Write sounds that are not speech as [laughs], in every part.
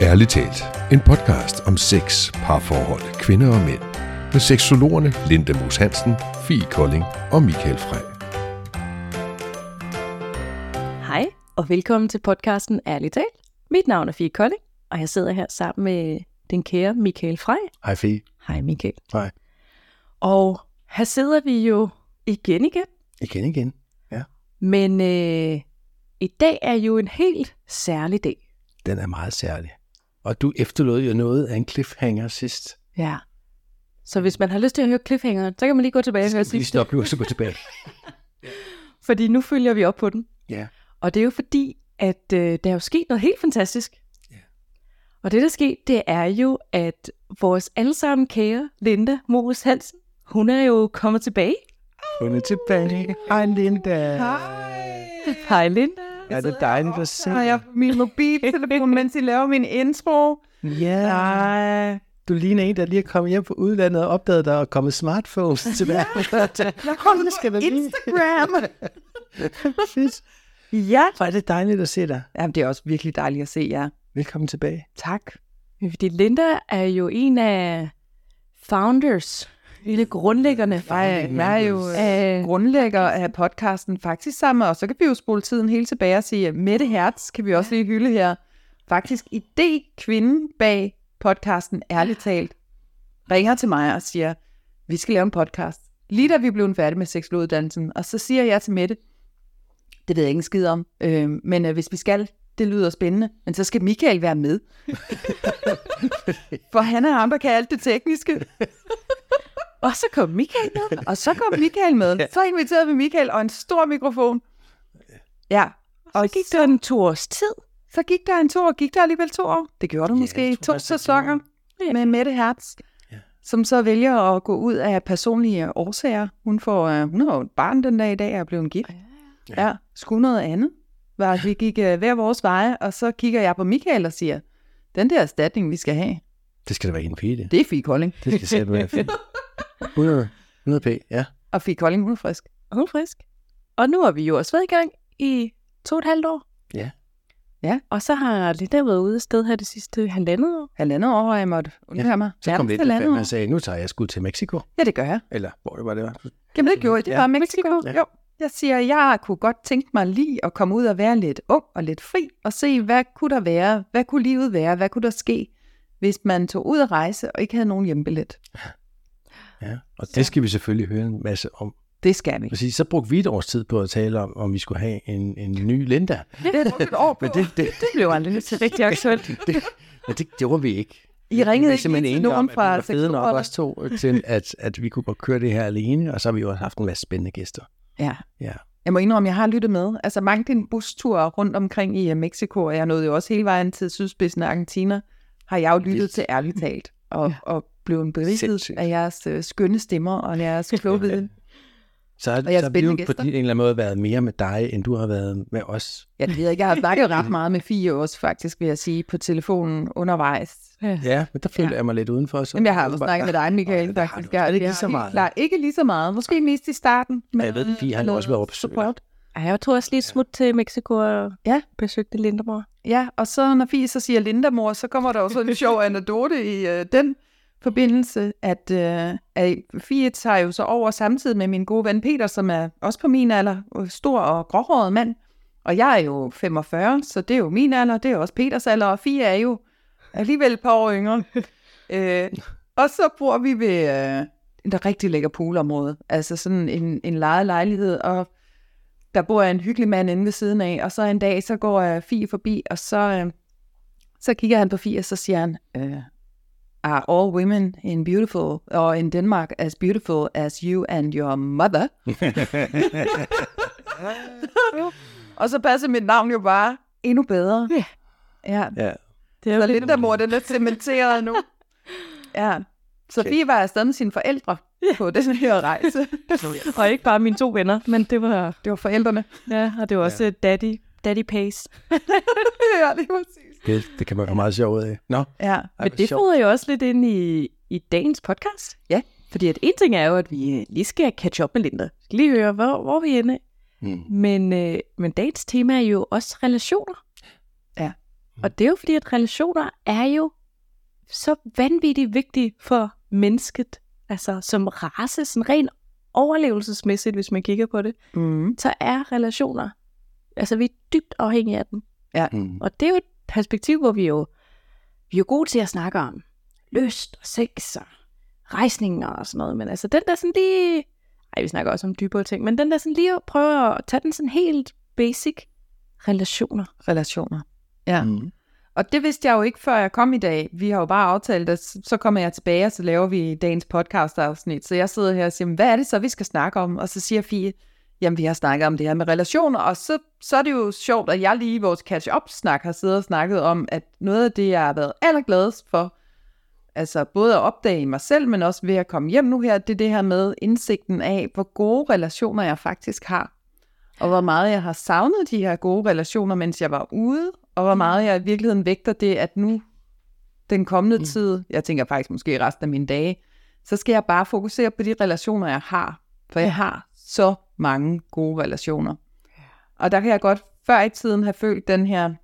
Ærligt talt, en podcast om sex, parforhold, kvinder og mænd. Med seksologerne Linda Moos Hansen, Fie Kolding og Michael Frey. Hej, og velkommen til podcasten Ærligt talt. Mit navn er Fie Kolding, og jeg sidder her sammen med den kære Michael Frey. Hej Fie. Hej Michael. Hej. Og her sidder vi jo igen igen, Igen igen. men øh, i dag er jo en helt særlig dag. Den er meget særlig. Og du efterlod jo noget af en cliffhanger sidst. Ja. Så hvis man har lyst til at høre cliffhanger, så kan man lige gå tilbage og høre vi lige stoppe nu og så gå tilbage? [laughs] Fordi nu følger vi op på den. Ja. Og det er jo fordi, at øh, der er jo sket noget helt fantastisk. Ja. Og det, der er sket, det er jo, at vores allesammen kære Linda Moos Hansen, hun er jo kommet tilbage. Hun er tilbage. Hej Linda. Hej Linda. Er det dejligt at se? har jeg på min mobiltelefon, mens I laver min intro. Ja. Nej. Du ligner en, der lige er kommet hjem fra udlandet og opdaget, der er kommet smartphones tilbage. [laughs] Jeg kommer skal lige. Instagram. [laughs] Fedt. ja. Hvor er det dejligt at se dig. Jamen, det er også virkelig dejligt at se jer. Velkommen tilbage. Tak. Fordi Linda er jo en af founders, hele grundlæggerne. Jeg er jo øh, grundlægger af podcasten faktisk sammen, og så kan vi jo spole tiden helt tilbage og sige, at Mette Hertz kan vi også lige hylde her. Faktisk idé-kvinden bag podcasten, ærligt talt, ringer til mig og siger, vi skal lave en podcast. Lige da vi blev færdige med seksologuddannelsen, og så siger jeg til Mette, det ved jeg ikke en skid om, øh, men øh, hvis vi skal, det lyder spændende, men så skal Michael være med. [laughs] For han er ham, der kan alt det tekniske. Og så kom Michael med. Og så kom Michael med. [laughs] Så inviterede vi Michael og en stor mikrofon. Ja, Og så gik der en to års tid. så gik der en to år. Gik der alligevel to år? Det gjorde du Ja, måske i to sæsoner Ja. med Mette Hertz. Ja. Som så vælger at gå ud af personlige årsager. Hun, får, uh, hun har jo et barn den dag i dag og er blevet gift. Ja, ja skulle noget andet. Var, at vi gik uh, hver vores veje, og så kigger jeg på Michael og siger, den der erstatning, vi skal have, Det skal da være en Fie, det. det er Fie Kolding. Det skal sætte være fint. [laughs] 100, 100 p, ja. Og Fie Kolding, hun er frisk. Og hun er frisk. Og nu har vi jo også været i gang i to og et halvt år. Ja. Ja. Og så har Linda været ude af sted her det sidste halvandet år. Halvandet år, og jeg måtte undvære mig. Så kom Nærmest lidt han sagde, nu tager jeg skud til Mexico. Ja, det gør jeg. Eller hvor det var, det var. Jamen det gjorde jeg. Det Ja. var Mexico. Ja. Jo. Jeg siger, jeg kunne godt tænke mig lige at komme ud og være lidt ung og lidt fri, og se, hvad kunne der være, hvad kunne livet være, hvad kunne der ske, hvis man tog ud at rejse og ikke havde nogen hjembillet. Ja, og det skal vi selvfølgelig høre en masse om. Det skal vi. Præcis, så brugte vi et års tid på at tale om, om vi skulle have en, en ny Linda. Det er et år på. Men det, det, Det blev aldrig til rigtig aktuelt. [laughs] det, men det gjorde vi ikke. I ringede ikke simpelthen til nogen om, fra at vi var fede nok os to til, at, at vi kunne godt køre det her alene, og så har vi jo også haft en masse spændende gæster. Ja. Ja. Jeg må indrømme, jeg har lyttet med. Altså mange din bustur rundt omkring i uh, Mexico, og jeg nåede jo også hele vejen til sydspidsen af Argentina, har jeg jo lyttet Vildt. til ærligt talt, og, og blevet beriget Sindssygt. af jeres uh, skønne stemmer og jeres [laughs] kloge viden. Så, jeg så har vi jo på gæster. en eller anden måde været mere med dig, end du har været med os. Jeg ved ikke, jeg har snakket ret meget med Fie også, faktisk, vil jeg sige, på telefonen undervejs. Ja, men der føler Ja. jeg mig lidt udenfor. Så Jamen, jeg har også snakket med dig, Michael, det har faktisk. du. Jeg, Er det ikke jeg lige så meget? Klar, ikke lige så meget. Måske mest i starten. Ja, jeg ved, Fie har jo også været oppe og support. Ej, jeg tog også lige smut til Mexico og Ja. besøgte Lindemor. Ja, og så når Fie så siger Linda mor, så kommer der sådan en sjov anekdote i øh, den forbindelse, at, øh, at Fie tager jo så over samtidig med min gode ven Peter, som er også på min alder, øh, stor og gråhåret mand. Og jeg er jo 45, så det er jo min alder, det er også Peters alder, og Fie er jo alligevel et par år yngre. [laughs] øh, og så bor vi ved øh, en rigtig lækker poolområde, altså sådan en, en lejet lejlighed, og der bor en hyggelig mand inde ved siden af, og så en dag, så går uh, Fie forbi, og så, uh, så kigger han på Fie, og så siger han, uh, are all women in beautiful, or in Denmark as beautiful as you and your mother? [laughs] og så passer mit navn jo bare endnu bedre. Ja. Ja, Ja, Det er så Linda mor, den er cementeret nu. Ja, så Okay. Fie var afsted med sine forældre på den her rejse. Og ikke bare mine to venner, men det var, Det var forældrene. ja, og det var også ja. daddy, daddy pace. [laughs] ja, lige præcis. Det, det kan man få meget sjov ud af. Nå, Ja, ej, Men det sjovt. fodrer jo også lidt ind i, i dagens podcast. Ja. Fordi at en ting er jo, at vi øh, lige skal catch up med Linda. Lige høre, hvor, hvor er vi inde. Mm. Men, øh, men dagens tema er jo også relationer. Og det er jo fordi, at relationer er jo så vanvittigt vigtige for mennesket. Altså som race, sådan rent overlevelsesmæssigt, hvis man kigger på det, Mm. så er relationer, altså vi er dybt afhængige af dem. Mm. Og det er jo et perspektiv, hvor vi jo, vi er jo gode til at snakke om lyst og sex og rejsninger og sådan noget. Men altså den der sådan lige... Ej, vi snakker også om dybere ting, men den der sådan lige at prøve at tage den sådan helt basic relationer. Relationer. Ja. Mm. Og det vidste jeg jo ikke, før jeg kom i dag. Vi har jo bare aftalt, at så kommer jeg tilbage, og så laver vi dagens podcast-afsnit. Så jeg sidder her og siger, hvad er det så, vi skal snakke om? Og så siger Fie, jamen vi har snakket om det her med relationer, og så, så er det jo sjovt, at jeg lige i vores catch-up-snak har siddet og snakket om, at noget af det, jeg har været allergladest for, altså både at opdage i mig selv, men også ved at komme hjem nu her, det er det her med indsigten af, hvor gode relationer jeg faktisk har. Og hvor meget jeg har savnet de her gode relationer, mens jeg var ude, og hvor meget jeg i virkeligheden vægter det, at nu den kommende mm. tid, jeg tænker faktisk måske resten af mine dage, så skal jeg bare fokusere på de relationer, jeg har. For jeg har så mange gode relationer. Og der kan jeg godt før i tiden have følt den her,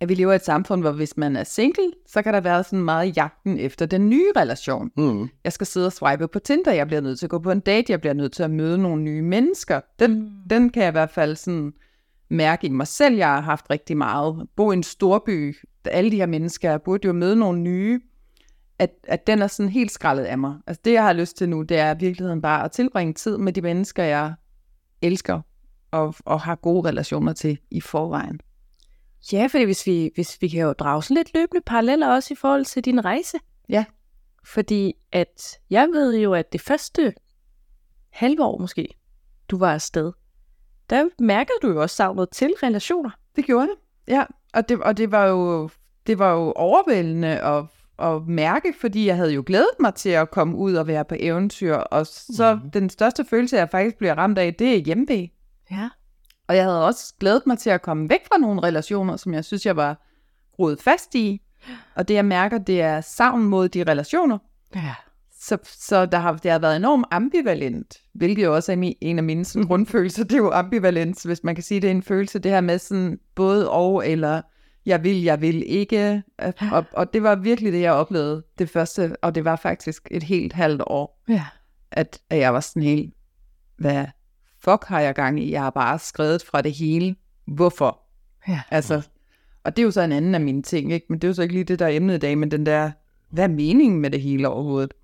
at vi lever i et samfund, hvor hvis man er single, så kan der være sådan meget jagten efter den nye relation. Mm. Jeg skal sidde og swipe på Tinder, jeg bliver nødt til at gå på en date, jeg bliver nødt til at møde nogle nye mennesker. Den, mm. den kan jeg i hvert fald sådan mærke i mig selv. Jeg har haft rigtig meget. Bo i en storby, alle de her mennesker, jeg burde jo møde nogle nye. At, at den er sådan helt skrællet af mig. Altså det, jeg har lyst til nu, det er i virkeligheden bare at tilbringe tid med de mennesker, jeg elsker og, og har gode relationer til i forvejen. Ja, fordi hvis vi, hvis vi kan jo drage sådan lidt løbende paralleller også i forhold til din rejse. Ja. Fordi at jeg ved jo, at det første halve år måske, du var afsted, der mærkede du jo også savnet til relationer. Det gjorde det. Ja, og det, og det var jo det var jo overvældende at, at mærke, fordi jeg havde jo glædet mig til at komme ud og være på eventyr, og så mm. den største følelse, jeg faktisk bliver ramt af, det er hjemve. Ja. Og jeg havde også glædet mig til at komme væk fra nogle relationer, som jeg synes, jeg var rodet fast i. Og det, jeg mærker, det er savn mod de relationer. Ja. Så, så der har, det har været enormt ambivalent, hvilket jo også er en af mine sådan, [laughs] grundfølelser. Det er jo ambivalens, hvis man kan sige, det er en følelse, det her med sådan både og, eller jeg vil, jeg vil ikke. Og, og det var virkelig det, jeg oplevede det første, og det var faktisk et helt halvt år, Ja. at, at jeg var sådan helt, hvad fuck har jeg gang i? Jeg har bare skrevet fra det hele. Hvorfor? Ja. Altså, og det er jo så en anden af mine ting, ikke? Men det er jo så ikke lige det, der er emnet i dag, men den der, hvad er meningen med det hele overhovedet?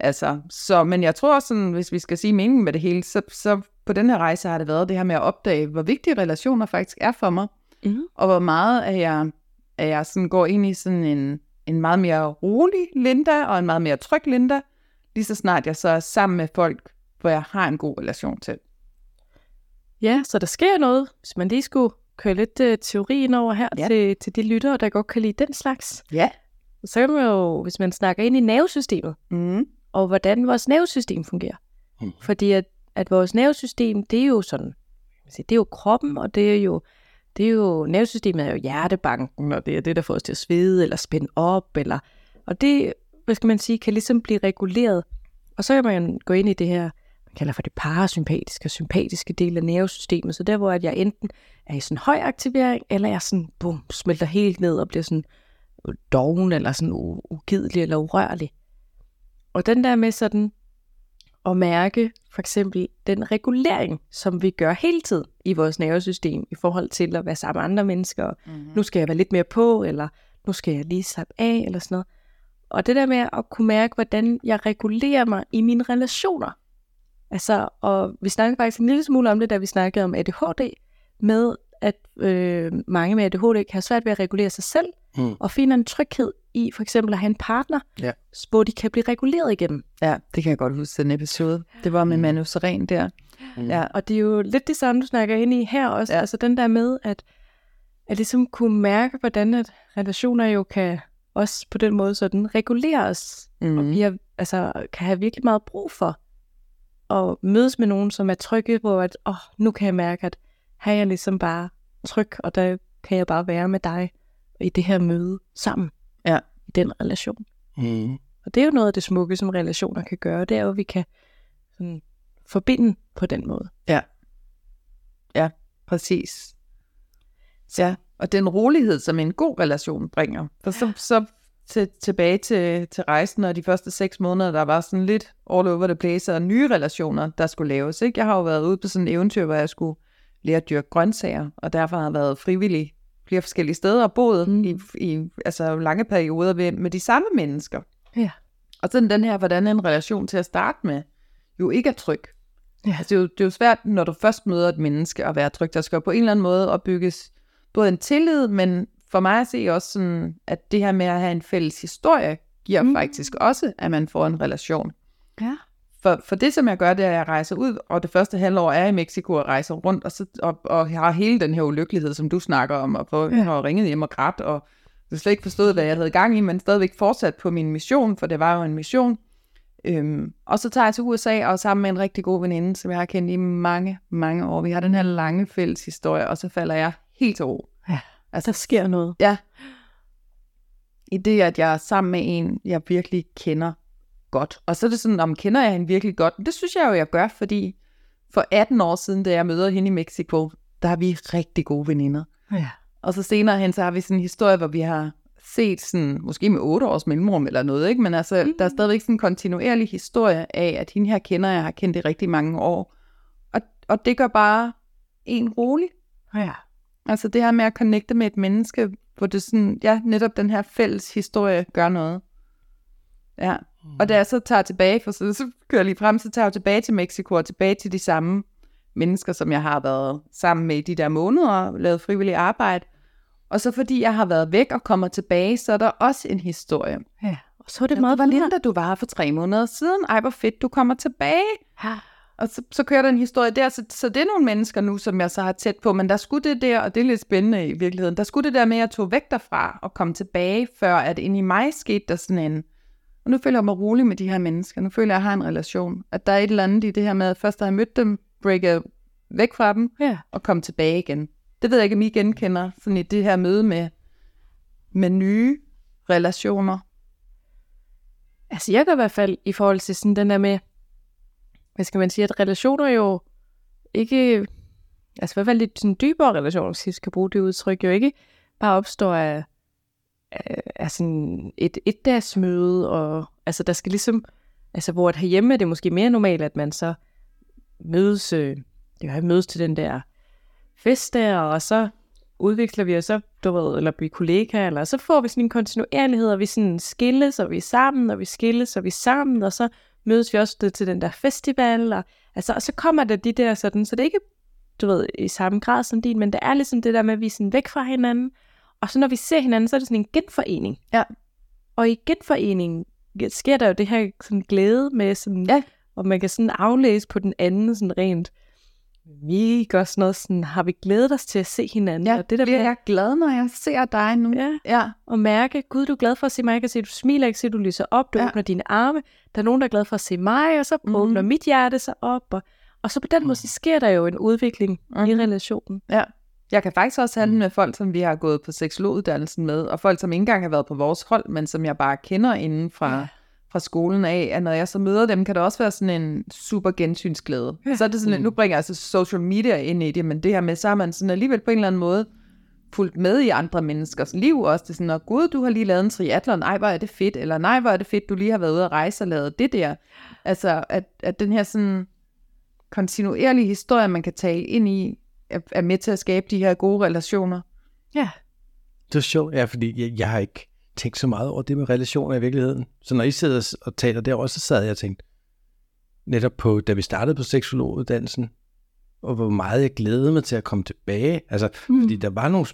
Altså, så, men jeg tror sådan, hvis vi skal sige meningen med det hele, så, så på den her rejse har det været det her med at opdage, hvor vigtige relationer faktisk er for mig, Mm. og hvor meget af jeg, at jeg sådan går ind i sådan en, en meget mere rolig Linda, og en meget mere tryg Linda, lige så snart jeg så er sammen med folk, hvor jeg har en god relation til. Ja, så der sker noget, hvis man lige skulle køre lidt uh, teori ind over her Ja. til, til de lyttere, der godt kan lide den slags. Ja. Så kan man jo, hvis man snakker ind i nervesystemet, Mm. og hvordan vores nervesystem fungerer. Mhm. Fordi at, at vores nervesystem, det er jo sådan, det er jo kroppen, og det er jo, det er jo, nervesystemet er jo hjertebanken, og det er det, der får os til at svede, eller spænde op, eller, og det, hvad skal man sige, kan ligesom blive reguleret. Og så kan man gå ind i det her, man kalder for det parasympatiske og sympatiske del af nervesystemet, så der, hvor at jeg enten er i sådan høj aktivering, eller jeg sådan, bum, smelter helt ned og bliver sådan doven, eller sådan ugidelig eller urørlig. Og den der med sådan at mærke for eksempel den regulering, som vi gør hele tiden i vores nervesystem i forhold til at være sammen med andre mennesker. Mm-hmm. Nu skal jeg være lidt mere på, eller nu skal jeg lige slappe af, eller sådan noget. Og det der med at kunne mærke, hvordan jeg regulerer mig i mine relationer. Altså, og vi snakkede faktisk en lille smule om det, da vi snakkede om ADHD, med at øh, mange med ADHD kan have svært ved at regulere sig selv, Mm. og finder en tryghed i for eksempel at have en partner, Ja. hvor de kan blive reguleret igennem. Ja, det kan jeg godt huske, den episode. Det var med Manu Seren der. Mm. Ja, Og det er jo lidt det samme, du snakker ind i her også. Ja. Altså den der med, at, at ligesom kunne mærke, hvordan at relationer jo kan også på den måde sådan regulere os. Mm. Og mm. vi har, altså, kan have virkelig meget brug for at mødes med nogen, som er trygge, hvor at, åh, nu kan jeg mærke, at her er jeg ligesom bare tryg, og der kan jeg bare være med dig i det her møde sammen. Ja. I den relation. Mm. Og det er jo noget af det smukke, som relationer kan gøre. Det er jo, at vi kan sådan, forbinde på den måde. præcis. Ja, og og den rolighed, som en god relation bringer. For så, så til, tilbage til, til rejsen og de første seks måneder, der var sådan lidt all over the place, og nye relationer, der skulle laves. Ikke? Jeg har jo været ude på sådan en eventyr, hvor jeg skulle lære at dyrke grøntsager, og derfor har jeg været frivillig flere forskellige steder og boet mm. i, i altså lange perioder med, med de samme mennesker. Ja. Og sådan den her, hvordan en relation til at starte med, jo ikke er tryg. Ja. Altså, det, er jo, det er jo svært, når du først møder et menneske at være tryg. Der skal på en eller anden måde opbygges både en tillid, men for mig at se også sådan, at det her med at have en fælles historie, giver mm. faktisk også, at man får en relation. Ja. For, for det, som jeg gør, det er, at jeg rejser ud, og det første halvår er i Mexico og rejser rundt, og, så, og, og har hele den her ulykkelighed, som du snakker om, og på, ja. har ringet hjem og grædt, og jeg slet ikke forstået, hvad jeg havde gang i, men stadigvæk fortsat på min mission, for det var jo en mission. Øhm, og så tager jeg til USA, og sammen med en rigtig god veninde, som jeg har kendt i mange, mange år. Vi har den her lange fælles historie, og så falder jeg helt ro. Ja, altså der sker noget. Ja. I det, at jeg er sammen med en, jeg virkelig kender godt. Og så er det sådan, om kender jeg hende virkelig godt? Det synes jeg jo, jeg gør, fordi for 18 år siden, da jeg møder hende i Mexico, der er vi rigtig gode veninder. Ja. Og så senere hen, så har vi sådan en historie, hvor vi har set sådan, måske med otte års mellemrum eller noget, ikke? men altså, mm. der er stadigvæk sådan en kontinuerlig historie af, at hende her kender jeg, har kendt i rigtig mange år. Og, og det gør bare en rolig. Ja. Altså det her med at connecte med et menneske, hvor det sådan, ja, netop den her fælles historie gør noget. Ja, mm. og da jeg så tager tilbage, for så, så kører jeg lige frem, så tager jeg tilbage til Mexico og tilbage til de samme mennesker, som jeg har været sammen med i de der måneder og lavet frivillig arbejde. Og så fordi jeg har været væk og kommer tilbage, så er der også en historie. Ja. Og så er det meget videre. Linda, du var for tre måneder siden. Ej, hvor fedt, du kommer tilbage. Ja. Og så, så kører der en historie der, så, så det er nogle mennesker nu, som jeg så har tæt på, men der skulle det der, og det er lidt spændende i virkeligheden, der skulle det der med, at jeg tog væk derfra og kom tilbage, før at ind i mig skete der sådan en, og nu føler jeg mig rolig med de her mennesker, nu føler jeg, at jeg har en relation, at der er et eller andet i det her med, at først da jeg mødte dem, breake væk fra dem, Ja. og komme tilbage igen. Det ved jeg ikke, om I genkender, sådan i det her møde med, med nye relationer. Altså jeg gør i hvert fald i forhold til sådan den der med, hvad skal man sige, at relationer jo ikke, altså i hvert fald lidt sådan dybere relationer, hvis jeg skal bruge det udtryk, jo ikke bare opstår af, Øh, er sådan et etdagsmøde, og altså der skal ligesom, altså hvor at herhjemme er det måske mere normalt, at man så mødes, øh, det kan mødes til den der fest der, og så udvikler vi os så, du ved, eller bliver kollegaer, eller så får vi sådan en kontinuerlighed, og vi sådan skilles, og vi er sammen, og vi skilles, og vi er sammen, og så mødes vi også til den der festival, og, altså, og så kommer der de der sådan, så det er ikke, du ved, i samme grad som din, men det er ligesom det der med, at vi er sådan væk fra hinanden, og så når vi ser hinanden, så er det sådan en genforening. Ja. Og i genforeningen sker der jo det her sådan glæde med sådan, Ja. og man kan sådan aflæse på den anden sådan rent mimik og sådan noget, sådan, har vi glædet os til at se hinanden, Ja, og det der bliver jeg glad, når jeg ser dig nu. ja, ja. og mærke, gud, du er glad for at se mig, jeg kan se, du smiler, jeg kan se, du lyser op, du Ja. åbner dine arme, der er nogen, der er glad for at se mig, og så mm. åbner mit hjerte sig op, og, og så på den måde, så sker der jo en udvikling mm. i Mhm. relationen. Ja. Jeg kan faktisk også handle med folk, som vi har gået på seksologuddannelsen med, og folk, som ikke engang har været på vores hold, men som jeg bare kender inden fra, Ja. fra skolen af, at når jeg så møder dem, kan det også være sådan en super gensynsglæde. Ja. Så er det sådan, mm. nu bringer jeg altså social media ind i det, men det her med, så har man sådan alligevel på en eller anden måde fulgt med i andre menneskers liv også. Det er sådan, at gud, du har lige lavet en triathlon, ej, hvor er det fedt, eller nej, hvor er det fedt, du lige har været ude at rejse og lavet det der. Altså, at, at den her sådan kontinuerlige historie, man kan tale ind i, er, er med til at skabe de her gode relationer. Ja. Det er sjovt, ja, fordi jeg, jeg har ikke tænkt så meget over det med relationer i virkeligheden. Så når I sidder og taler derovre, så sad jeg og tænkte, netop på, da vi startede på seksologuddannelsen, og hvor meget jeg glædede mig til at komme tilbage. Altså, mm. fordi der var nogle,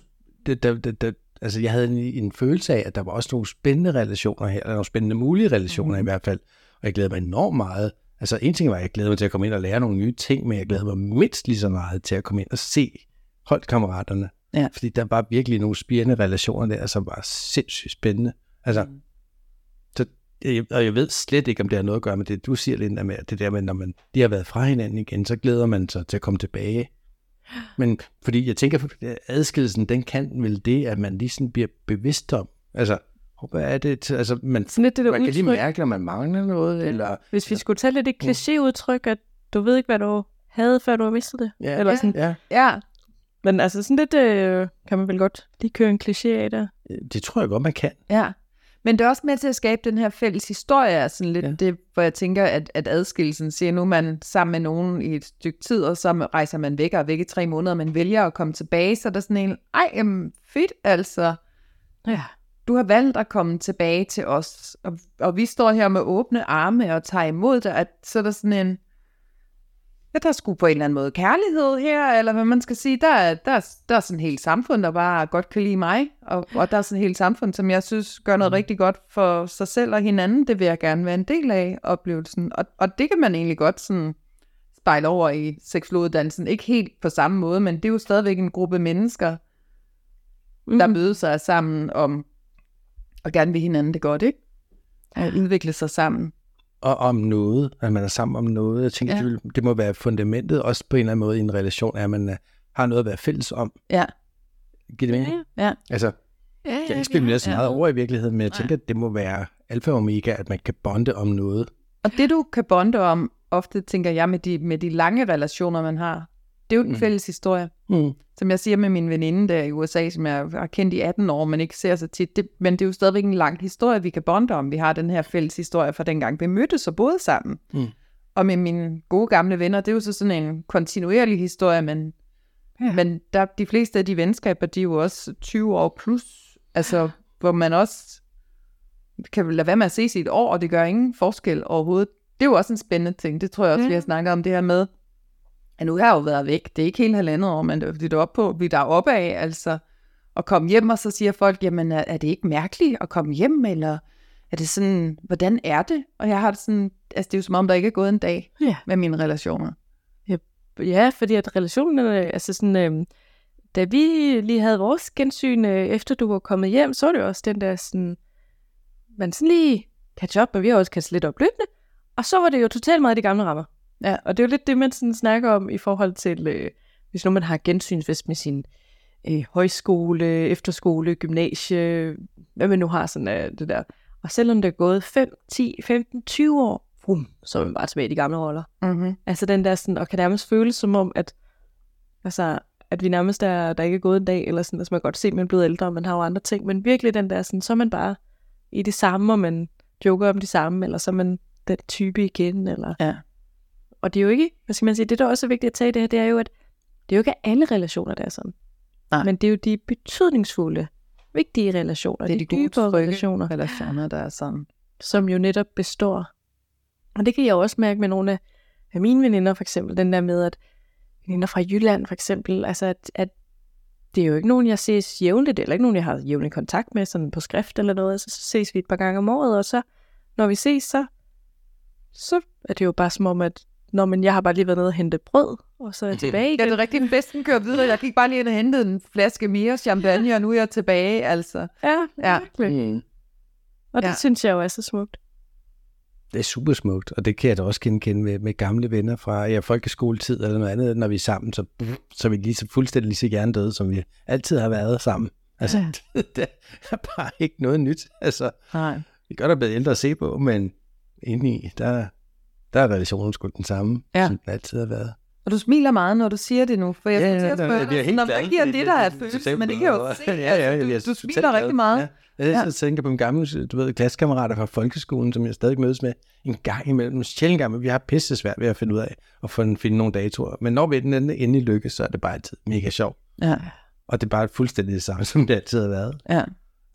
der, der, der, der, altså jeg havde en, en følelse af, at der var også nogle spændende relationer her, eller nogle spændende mulige relationer mm. i hvert fald, og jeg glædede mig enormt meget. Altså en ting var, at jeg glædede mig til at komme ind og lære nogle nye ting, men jeg glædede mig mindst lige så meget til at komme ind og se holdkammeraterne. Ja. Fordi der var virkelig nogle spirende relationer der, som var sindssygt spændende. Altså, Mm. så, og jeg ved slet ikke, om det har noget at gøre med det, du siger, Linda, med det der med, når man, de har været fra hinanden igen, så glæder man sig til at komme tilbage. Men fordi jeg tænker, at adskillelsen, den kan vel det, at man lige sådan bliver bevidst om, altså, hvad er det, altså, man, Sådan lidt det der man kan lige udtryk, mærke, når man mangler noget, eller, hvis vi skulle tage lidt et klichéudtryk, at du ved ikke, hvad du havde, før du har mistet det. ja, Eller sådan, ja, Ja, Men altså sådan lidt, øh, kan man vel godt lige køre en kliché af der. Det tror jeg godt, man kan. Ja. Men det er også med til at skabe den her fælles historie, sådan lidt Ja. det, hvor jeg tænker, at, at adskillelsen siger, nu er man sammen med nogen i et stykke tid, og så rejser man væk og væk i tre måneder, og man vælger at komme tilbage, så er der sådan en, ej, jamen, fedt altså, Ja. Du har valgt at komme tilbage til os, og, og vi står her med åbne arme og tager imod dig, at så er der sådan en, ja, der er sgu på en eller anden måde kærlighed her, eller hvad man skal sige, der er, der er, der er sådan et helt samfund, der bare godt kan lide mig, og, og der er sådan et helt samfund, som jeg synes gør noget rigtig godt for sig selv og hinanden, det vil jeg gerne være en del af oplevelsen, og, og det kan man egentlig godt sådan spejle over i seksologuddannelsen, ikke helt på samme måde, men det er jo stadigvæk en gruppe mennesker, der Mhm. mødes sig sammen om og gerne vil hinanden det godt, ikke? At udvikle sig sammen. Og om noget, at man er sammen om noget. Jeg tænker, Ja. ja. det, må være fundamentet, også på en eller anden måde i en relation, at man øh, har noget at være fælles om. Ja. Giver det mening? Ja. Altså, Ja, jeg kan ikke spekulere så meget over i virkeligheden, men jeg tænker, at det må være alfa og omega, at man kan bonde om noget. Og det du kan bonde om, ofte tænker jeg med de, med de lange relationer, man har, det er jo den Mm. fælles historie. Mm. Som jeg siger med min veninde der i USA, som jeg har kendt i 18 år, men ikke ser så tit. Det, men det er jo stadigvæk en lang historie, vi kan bonde om. Vi har den her fælles historie fra dengang, vi mødtes og boede sammen. Mm. Og med mine gode gamle venner, det er jo så sådan en kontinuerlig historie, men, Ja. men der, de fleste af de venskaber, de er jo også 20 år plus. Altså, hvor man også kan lade være med at ses i et år, og det gør ingen forskel overhovedet. Det er jo også en spændende ting. Det tror jeg også, ja. vi har snakket om det her med, at nu har jeg jo været væk. Det er ikke helt halvandet år, men det er er op på, vi er der oppe af, altså at komme hjem, og så siger folk, jamen er, er det ikke mærkeligt at komme hjem, eller er det sådan, hvordan er det? Og jeg har det sådan, altså det er jo som om, der ikke er gået en dag Ja. med mine relationer. Ja, fordi at relationen, øh, altså sådan, øh, da vi lige havde vores gensyn, øh, efter du var kommet hjem, så var det jo også den der sådan, man sådan lige catch up, og vi har også catch lidt op løbende, og så var det jo totalt meget de gamle rammer. Ja. Og det er jo lidt det, man sådan snakker om i forhold til, øh, hvis nu man har gensynsfest med sin øh, højskole, efterskole, gymnasie, hvad man nu har sådan øh, det der. Og selvom det er gået 5, 10, 15, 20 år, brum, så er man bare tilbage i de gamle roller. Mm-hmm. Altså den der sådan, og kan nærmest føles som om, at, altså, at vi nærmest er, der ikke er gået en dag, eller sådan, altså man kan godt se, at man er blevet ældre, og man har jo andre ting, men virkelig den der sådan, så er man bare i det samme, og man joker om det samme, eller så er man den type igen, eller... Ja. Og det er jo ikke, hvad skal man sige, det der også er vigtigt at tage i det her, det er jo, at det er jo ikke alle relationer, der er sådan. Nej. Men det er jo de betydningsfulde, vigtige relationer, Det er de, de dybere relationer, relationer, der er sådan. som jo netop består. Og det kan jeg også mærke med nogle af, af mine veninder, for eksempel, den der med, at veninder fra Jylland, for eksempel, altså at, at det er jo ikke nogen, jeg ses jævnligt, eller ikke nogen, jeg har jævnlig kontakt med, sådan på skrift eller noget, så, så ses vi et par gange om året, og så, når vi ses, så, så er det jo bare som om, at når man, jeg har bare lige været nede og hente brød, og så er jeg tilbage Ja, igen. det er rigtigt. Festen kører videre. Jeg gik bare lige ind og hentede en flaske mere champagne, og nu er jeg tilbage, altså. Ja, Ja. virkelig. Mm. Og det Ja. synes jeg jo er så smukt. Det er super smukt, og det kan jeg da også genkende med, med gamle venner fra ja, folkeskoletid eller noget andet. Når vi er sammen, så, så er vi lige så fuldstændig lige så gerne døde, som vi altid har været sammen. Altså, Ja. [laughs] det er bare ikke noget nyt. Altså, Nej. vi kan godt have blevet ældre at se på, men indeni, der, der er relationen sgu den samme, Ja. som den altid har været. Og du smiler meget, når du siger det nu, for jeg Ja, skulle ja, til at ja, spørge jeg helt glad. hvad giver det, der er følelse, men det kan jo se. Ja, [laughs] ja, ja, altså, du, du smiler rigtig meget. Ja. Jeg ja. tænker på mine gamle, du ved, klassekammerater fra folkeskolen, som jeg stadig mødes med en gang imellem. Sjældent gang, men vi har pisse svært ved at finde ud af at få- finde nogle datoer. Men når vi den endelig lykkes, så er det bare altid mega sjovt. Ja, Og det er bare fuldstændig det samme, [laughs] som det altid har været. ja.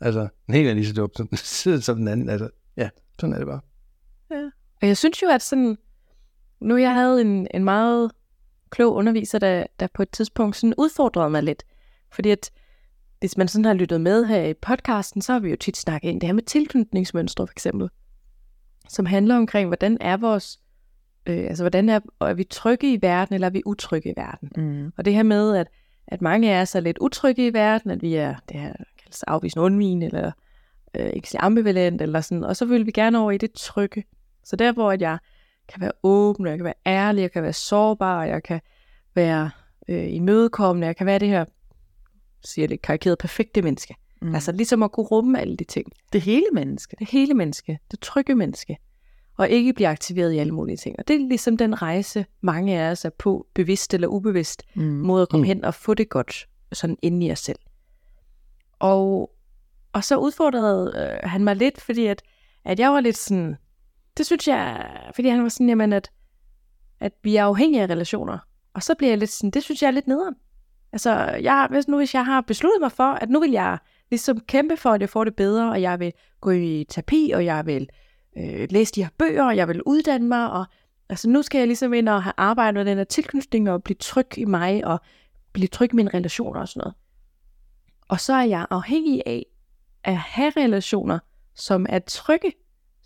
Altså, den helt er lige så dumt som, den- [laughs] som den anden. Altså, ja, sådan er det bare. Og jeg synes jo, at sådan, nu jeg havde en, en meget klog underviser, der, der på et tidspunkt sådan udfordrede mig lidt. Fordi at hvis man sådan har lyttet med her i podcasten, så har vi jo tit snakket ind det her med tilknytningsmønstre for eksempel. Som handler omkring, hvordan er vores, øh, altså hvordan er, er vi trygge i verden, eller er vi utrygge i verden? Mm. Og det her med, at, at mange af os er lidt utrygge i verden, at vi er det her kaldes afvisende undvigende, eller øh, ikke ambivalent, eller sådan, og så vil vi gerne over i det trygge. Så der, hvor at jeg kan være åben, og jeg kan være ærlig, jeg kan være sårbar, og jeg kan være øh, imødekommende, jeg kan være det her, siger jeg lidt karikeret, perfekte menneske. Mm. Altså ligesom at kunne rumme alle de ting. det hele menneske. Det hele menneske, det trygge menneske. og ikke bliver aktiveret i alle mulige ting. Og det er ligesom den rejse, mange af os er på, bevidst eller ubevidst, Mm. mod at komme Mm. hen og få det godt, sådan inde i os selv. Og, og så udfordrede øh, han mig lidt, fordi at, at jeg var lidt sådan, det synes jeg, fordi han var sådan, jamen at, at vi er afhængige af relationer. Og så bliver jeg lidt sådan, det synes jeg er lidt nederen. Altså, jeg, hvis nu hvis jeg har besluttet mig for, at nu vil jeg ligesom kæmpe for, at jeg får det bedre, og jeg vil gå i terapi, og jeg vil øh, læse de her bøger, og jeg vil uddanne mig, og altså nu skal jeg ligesom ind og have arbejdet med den her tilknytning, og blive tryg i mig, og blive tryg i mine relationer og sådan noget. Og så er jeg afhængig af at have relationer, som er trygge,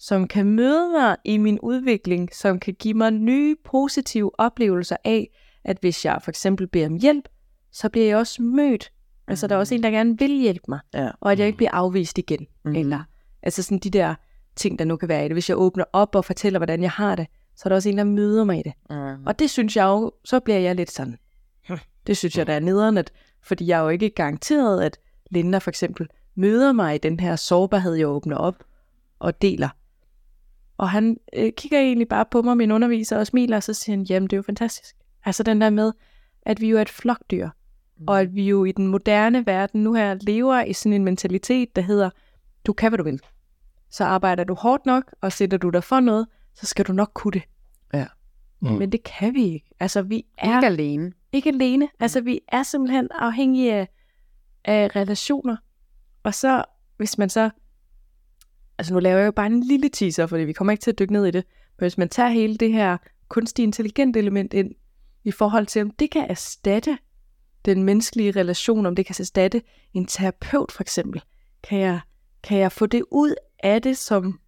som kan møde mig i min udvikling, som kan give mig nye positive oplevelser af, at hvis jeg for eksempel beder om hjælp, så bliver jeg også mødt. Altså der er også en, der gerne vil hjælpe mig, Ja. og at jeg ikke bliver afvist igen. Mhm. Eller altså sådan de der ting, der nu kan være i det. Hvis jeg åbner op og fortæller, hvordan jeg har det, så er der også en, der møder mig i det. Mm. Og det synes jeg jo, så bliver jeg lidt sådan, "Hm, [laughs] det synes jeg, der er nederen, at, fordi jeg er jo ikke garanteret, at Linda for eksempel møder mig i den her sårbarhed, jeg åbner op og deler. Og han øh, kigger egentlig bare på mig, min underviser, og smiler, og så siger han, jamen det er jo fantastisk. Altså den der med, at vi jo er et flokdyr, og at vi jo i den moderne verden nu her lever i sådan en mentalitet, der hedder, du kan, hvad du vil. Så arbejder du hårdt nok, og sætter du dig for noget, så skal du nok kunne det. Ja. Mm. Men det kan vi ikke. Altså, vi er Ikke alene. ikke alene. Altså, vi er simpelthen afhængige af, af relationer. Og så, hvis man så... Altså, nu laver jeg jo bare en lille teaser, fordi vi kommer ikke til at dykke ned i det. Men hvis man tager hele det her kunstig intelligent element ind, i forhold til, om det kan erstatte den menneskelige relation, om det kan erstatte en terapeut for eksempel. Kan jeg, kan jeg få det ud af det, som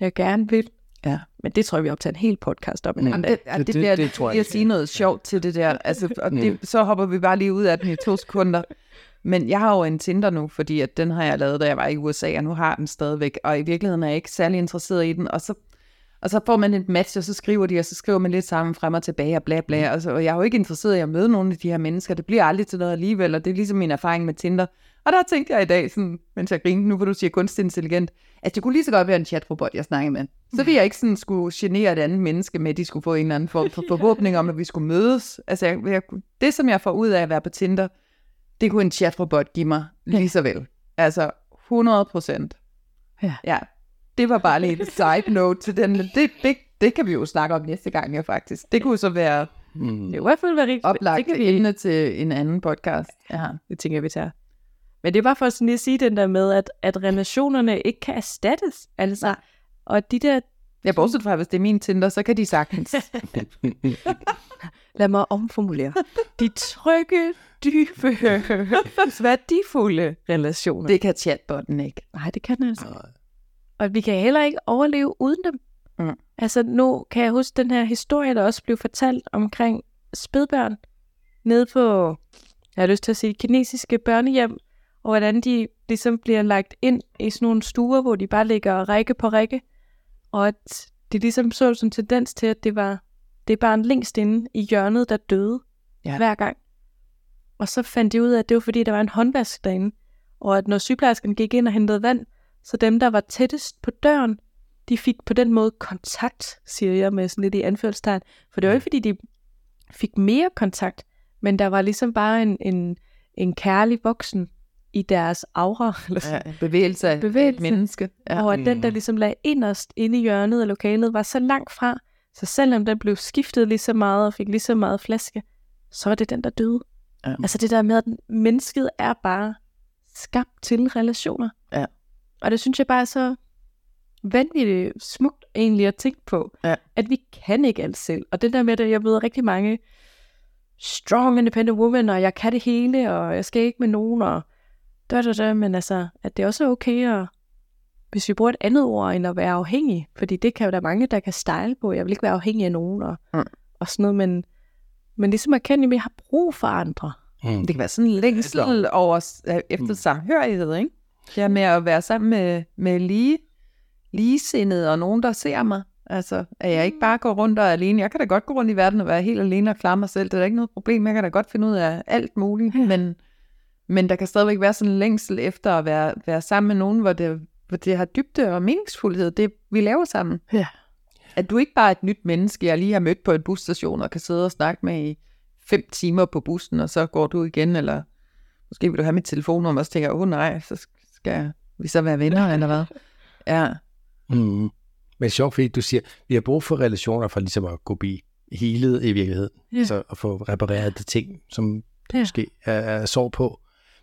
jeg gerne vil? Ja. Men det tror jeg, vi optager en hel podcast om en anden Det, dag. det, det, det- bliver det det, tror jeg at ikke. sige noget sjovt til det der. Altså, og det, så hopper vi bare lige ud af den i to sekunder. Men jeg har jo en Tinder nu, fordi at den har jeg lavet, da jeg var i USA, og nu har den stadigvæk. Og i virkeligheden er jeg ikke særlig interesseret i den. Og så, og så får man et match, og så skriver de, og så skriver man lidt sammen frem og tilbage, og bla bla. Og, så, og jeg er jo ikke interesseret i at møde nogle af de her mennesker. Det bliver aldrig til noget alligevel, og det er ligesom min erfaring med Tinder. Og der tænkte jeg i dag, sådan, mens jeg grinte, nu hvor du siger kunstig intelligent, at det kunne lige så godt være en chatrobot, jeg snakkede med. Så ville jeg ikke sådan skulle genere et andet menneske med, at de skulle få en eller anden form for [laughs] forhåbning om, at vi skulle mødes. Altså, jeg, jeg, det som jeg får ud af at være på Tinder, det kunne en chatrobot give mig lige så vel. Altså, 100 procent. Ja. ja. Det var bare lige et [laughs] side note til den, det, det, det kan vi jo snakke om næste gang, ja, faktisk. Det kunne så være Mm. Det er i hvert fald være rigtig oplagt det, kan vi, emne til en anden podcast. Ja. det tænker jeg, vi tager. Men det er bare for sådan lige at sige den der med, at, at relationerne ikke kan erstattes. Altså, og de der, Jeg bortset fra, hvis det er min Tinder, så kan de sagtens. lad mig omformulere, de trygge, dybe, værdifulde relationer. Det, det kan chatbotten ikke. nej, det kan den altså. Og vi kan heller ikke overleve uden dem. Mm. Altså nu kan jeg huske den her historie, der også blev fortalt omkring spædbørn nede på, jeg har lyst til at sige, kinesiske børnehjem, og hvordan de ligesom bliver lagt ind i sådan nogle stuer, hvor de bare ligger række på række, og at det ligesom så som tendens til, at det var det barn længst inde i hjørnet, der døde Ja. ja. hver gang. Og så fandt de ud af, at det var fordi, der var en håndvask derinde, og at når sygeplejersken gik ind og hentede vand, så dem, der var tættest på døren, de fik på den måde kontakt, siger jeg med sådan lidt i anførselstegn. For det var ikke, fordi de fik mere kontakt, men der var ligesom bare en, en, en kærlig voksen i deres aura, [laughs] eller. Ja, bevægelse af Bevægelse. et menneske. Ja. Ja. Og at den, der Mm. ligesom lagde inderst inde i hjørnet af lokalet, var så langt fra, så selvom den blev skiftet lige så meget og fik lige så meget flaske, så var det den, der døde. Ja. Altså det der med, at mennesket er bare skabt til relationer. Ja. Og det synes jeg bare er så vanvittigt smukt egentlig at tænke på, Ja. at vi kan ikke alt selv. Og det der med, at jeg møder rigtig mange strong independent women, og jeg kan det hele, og jeg skal ikke med nogen, og da, da, da, men altså, at det også er okay at, hvis vi bruger et andet ord, end at være afhængig, fordi det kan jo der er mange, der kan style på, jeg vil ikke være afhængig af nogen, og, Mm. og sådan noget, men, men ligesom at kende, at jeg har brug for andre. Mm. Det kan være sådan en længsel over, efter Mm. samhørighed, ikke? Det her med at være sammen med, med lige, ligesindede og nogen, der ser mig. Altså, at jeg ikke bare går rundt og er alene. Jeg kan da godt gå rundt i verden og være helt alene og klare mig selv. Det er da ikke noget problem. Jeg kan da godt finde ud af alt muligt. Ja. Men, men der kan stadigvæk være sådan en længsel efter at være, være sammen med nogen, hvor det, hvor det har dybde og meningsfuldhed, det vi laver sammen. Ja. at du ikke bare er et nyt menneske, jeg lige har mødt på en busstation og kan sidde og snakke med i fem timer på bussen, og så går du igen, eller måske vil du have mit telefonnummer, og så tænker jeg, åh oh, nej, så skal vi så være venner, [laughs] eller hvad? Ja. Mm. Men sjovt, fordi du siger, vi har brug for relationer for ligesom at gå blive helet i virkeligheden. Ja. Så at få repareret de ting, som Ja. måske er, er sår på.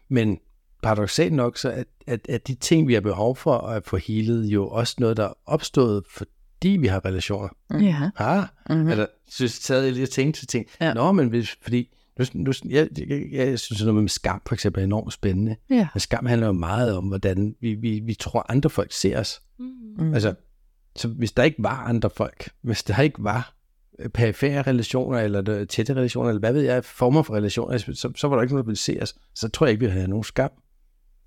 Men paradoxalt nok, så at, at, at de ting, vi har behov for at få helet, jo også noget, der er opstået, fordi vi har relationer. Ja. Ah, Mm-hmm. mm. eller synes, sad jeg lige og tænkte til ting. Ja. Nå, men hvis, fordi, nu, nu, jeg, jeg, jeg synes, at noget med skam for eksempel er enormt spændende. Ja. Men skam handler jo meget om, hvordan vi, vi, vi tror, andre folk ser os. Mm. Mm. Altså, så hvis der ikke var andre folk, hvis der ikke var perifære relationer, eller tætte relationer, eller hvad ved jeg, former for relationer, så, så var der ikke nogen, der ville se os. Så tror jeg ikke, vi havde nogen skam.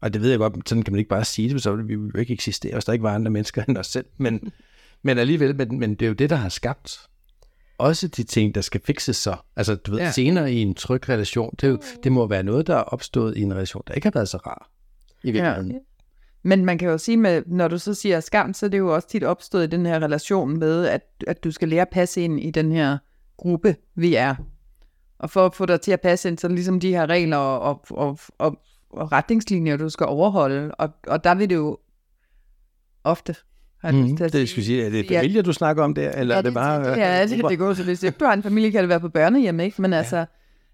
Og det ved jeg godt, sådan kan man ikke bare sige det, så ville vi jo ikke eksistere, hvis der ikke var andre mennesker end os selv. Men, [laughs] men alligevel, men, men det er jo det, der har skabt også de ting, der skal fikses så. Altså, du ved, Ja. senere i en tryg relation, det, jo, det må være noget, der er opstået i en relation, der ikke har været så rar. I virkeligheden. Ja. Men man kan jo sige, med, når du så siger skam, så er det jo også tit opstået i den her relation med, at, at du skal lære at passe ind i den her gruppe, vi er. Og for at få dig til at passe ind, så er det ligesom de her regler og, og, og, og, retningslinjer, du skal overholde. Og, og der vil det jo ofte... har jeg Mm, det sige- skulle sige, er det Ja. familie, du snakker om der, eller Ja, er det bare... øh, Ja, det, det går så hvis du har en familie, kan det være på børnehjem, ikke? Men altså,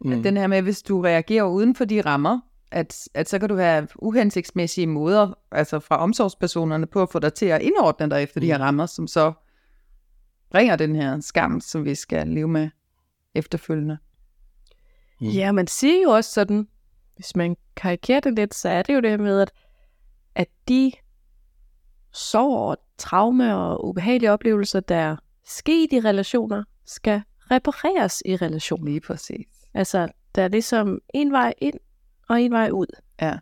mm. den her med, hvis du reagerer uden for de rammer, at, at så kan du have uhensigtsmæssige måder, altså fra omsorgspersonerne, på at få dig til at indordne dig efter mm. de her rammer, som så bringer den her skam, som vi skal leve med efterfølgende. Mm. Ja, man siger jo også sådan, hvis man karikerer det lidt, så er det jo det her med, at, at de sorg og traume og ubehagelige oplevelser, der er sket i relationer, skal repareres i relationer. Lige præcis. Altså, der er ligesom en vej ind og en vej ud. Ja.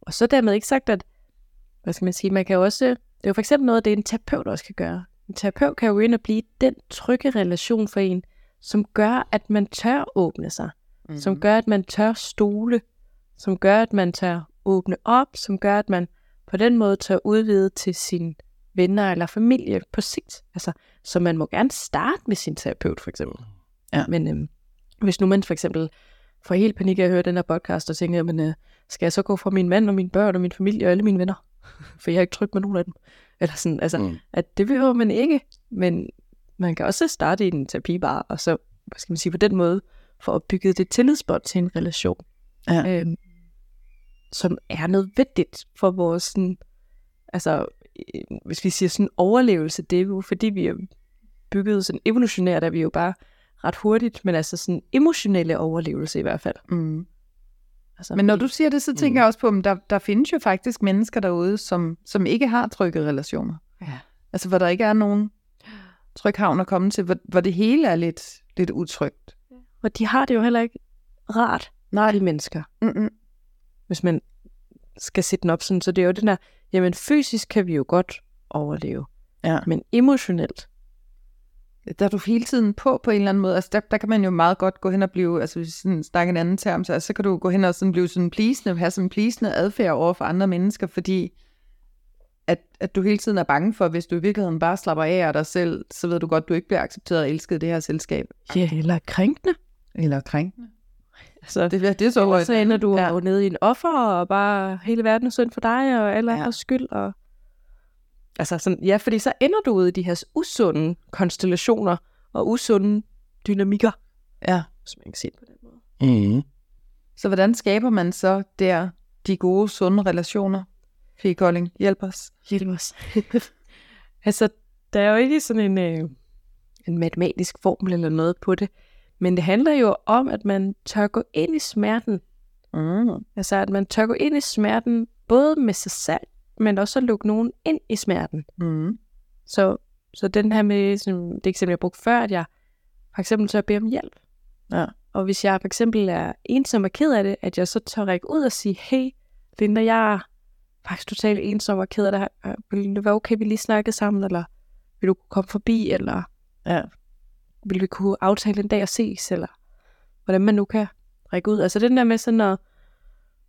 Og så dermed ikke sagt, at, hvad skal man sige, man kan også, det er jo for eksempel noget, det en terapeut også kan gøre. En terapeut kan jo ind og blive den trygge relation for en, som gør, at man tør åbne sig, mm. som gør, at man tør stole, som gør, at man tør åbne op, som gør, at man på den måde tør udvide til sine venner eller familie på sigt. Altså, så man må gerne starte med sin terapeut, for eksempel. Ja. Men øhm, hvis nu man for eksempel får helt panik af at høre den her podcast, og tænker, men øh, skal jeg så gå fra min mand og mine børn og min familie og alle mine venner? For jeg er ikke tryg med nogen af dem. Eller sådan, altså, mm. At det behøver man ikke, men man kan også starte i en terapibar, og så, hvad skal man sige, på den måde, få opbygget det tillidsbånd til en relation, Ja. øhm, som er nødvendigt for vores, sådan, altså, øh, hvis vi siger sådan overlevelse, det er jo fordi, vi er bygget sådan evolutionært, er vi jo bare ret hurtigt, men altså sådan emotionelle overlevelse i hvert fald. Mm. Altså, Men når du siger det, så tænker jeg også på, at der, der findes jo faktisk mennesker derude, som, som ikke har trygge relationer. Ja. Altså, hvor der ikke er nogen tryg havn at komme til, hvor, hvor det hele er lidt, lidt utrygt. Og de har det jo heller ikke rart, Nej. de mennesker, Mm-mm. hvis man skal sætte den op sådan. Så det er jo den der, jamen fysisk kan vi jo godt overleve, Ja. men emotionelt, Der er du hele tiden på på en eller anden måde. Altså, der, der kan man jo meget godt gå hen og blive, altså hvis vi sådan snakker en anden term, så, altså, så kan du gå hen og sådan blive sådan pleasende, have sådan pleasende adfærd over for andre mennesker, fordi at, at du hele tiden er bange for, hvis du i virkeligheden bare slapper af af dig selv, så ved du godt, du ikke bliver accepteret og elsket i det her selskab. ja, eller krænkende. Eller krænkende. Altså, Det, det er så så ender du Ja. nede i en offer, og bare hele verden er synd for dig, og alle ja. skyld. Og... Altså sådan, ja, fordi så ender du ude i de her usunde konstellationer, og usunde dynamikker, Ja. hvis man kan sige på den måde. Mm. Så hvordan skaber man så der de gode, sunde relationer? Fie Kolding, hjælp os. Hjælp os. [laughs] altså, der er jo ikke sådan en, øh, en matematisk formel eller noget på det, men det handler jo om, at man tør gå ind i smerten. Mm. Altså, at man tør gå ind i smerten, både med sig selv, men også at lukke nogen ind i smerten. Mm. Så, så den her med, som det eksempel, jeg brugte før, at jeg for eksempel tør bede om hjælp. Ja. Og hvis jeg for eksempel er ensom og ked af det, at jeg så tør række ud og sige, hey, Linda, jeg er faktisk totalt ensom og ked af det her. Vil det være okay, vi lige snakkede sammen, eller vil du kunne komme forbi, eller Ja. vil vi kunne aftale en dag at ses, eller hvordan man nu kan række ud. Altså den der med sådan at,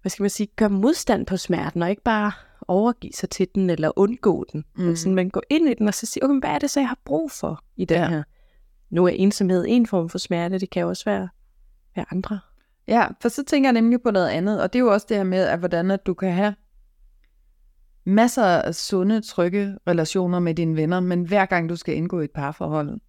hvad skal man sige, gøre modstand på smerten, og ikke bare overgive sig til den, eller undgå den. Mm. Altså, man går ind i den, og så siger, okay, hvad er det så, jeg har brug for i den Ja. ja. her? Nu er ensomhed en form for smerte, det kan jo også være, være andre. Ja, for så tænker jeg nemlig på noget andet, og det er jo også det her med, at hvordan at du kan have masser af sunde, trygge relationer med dine venner, men hver gang du skal indgå i et parforhold,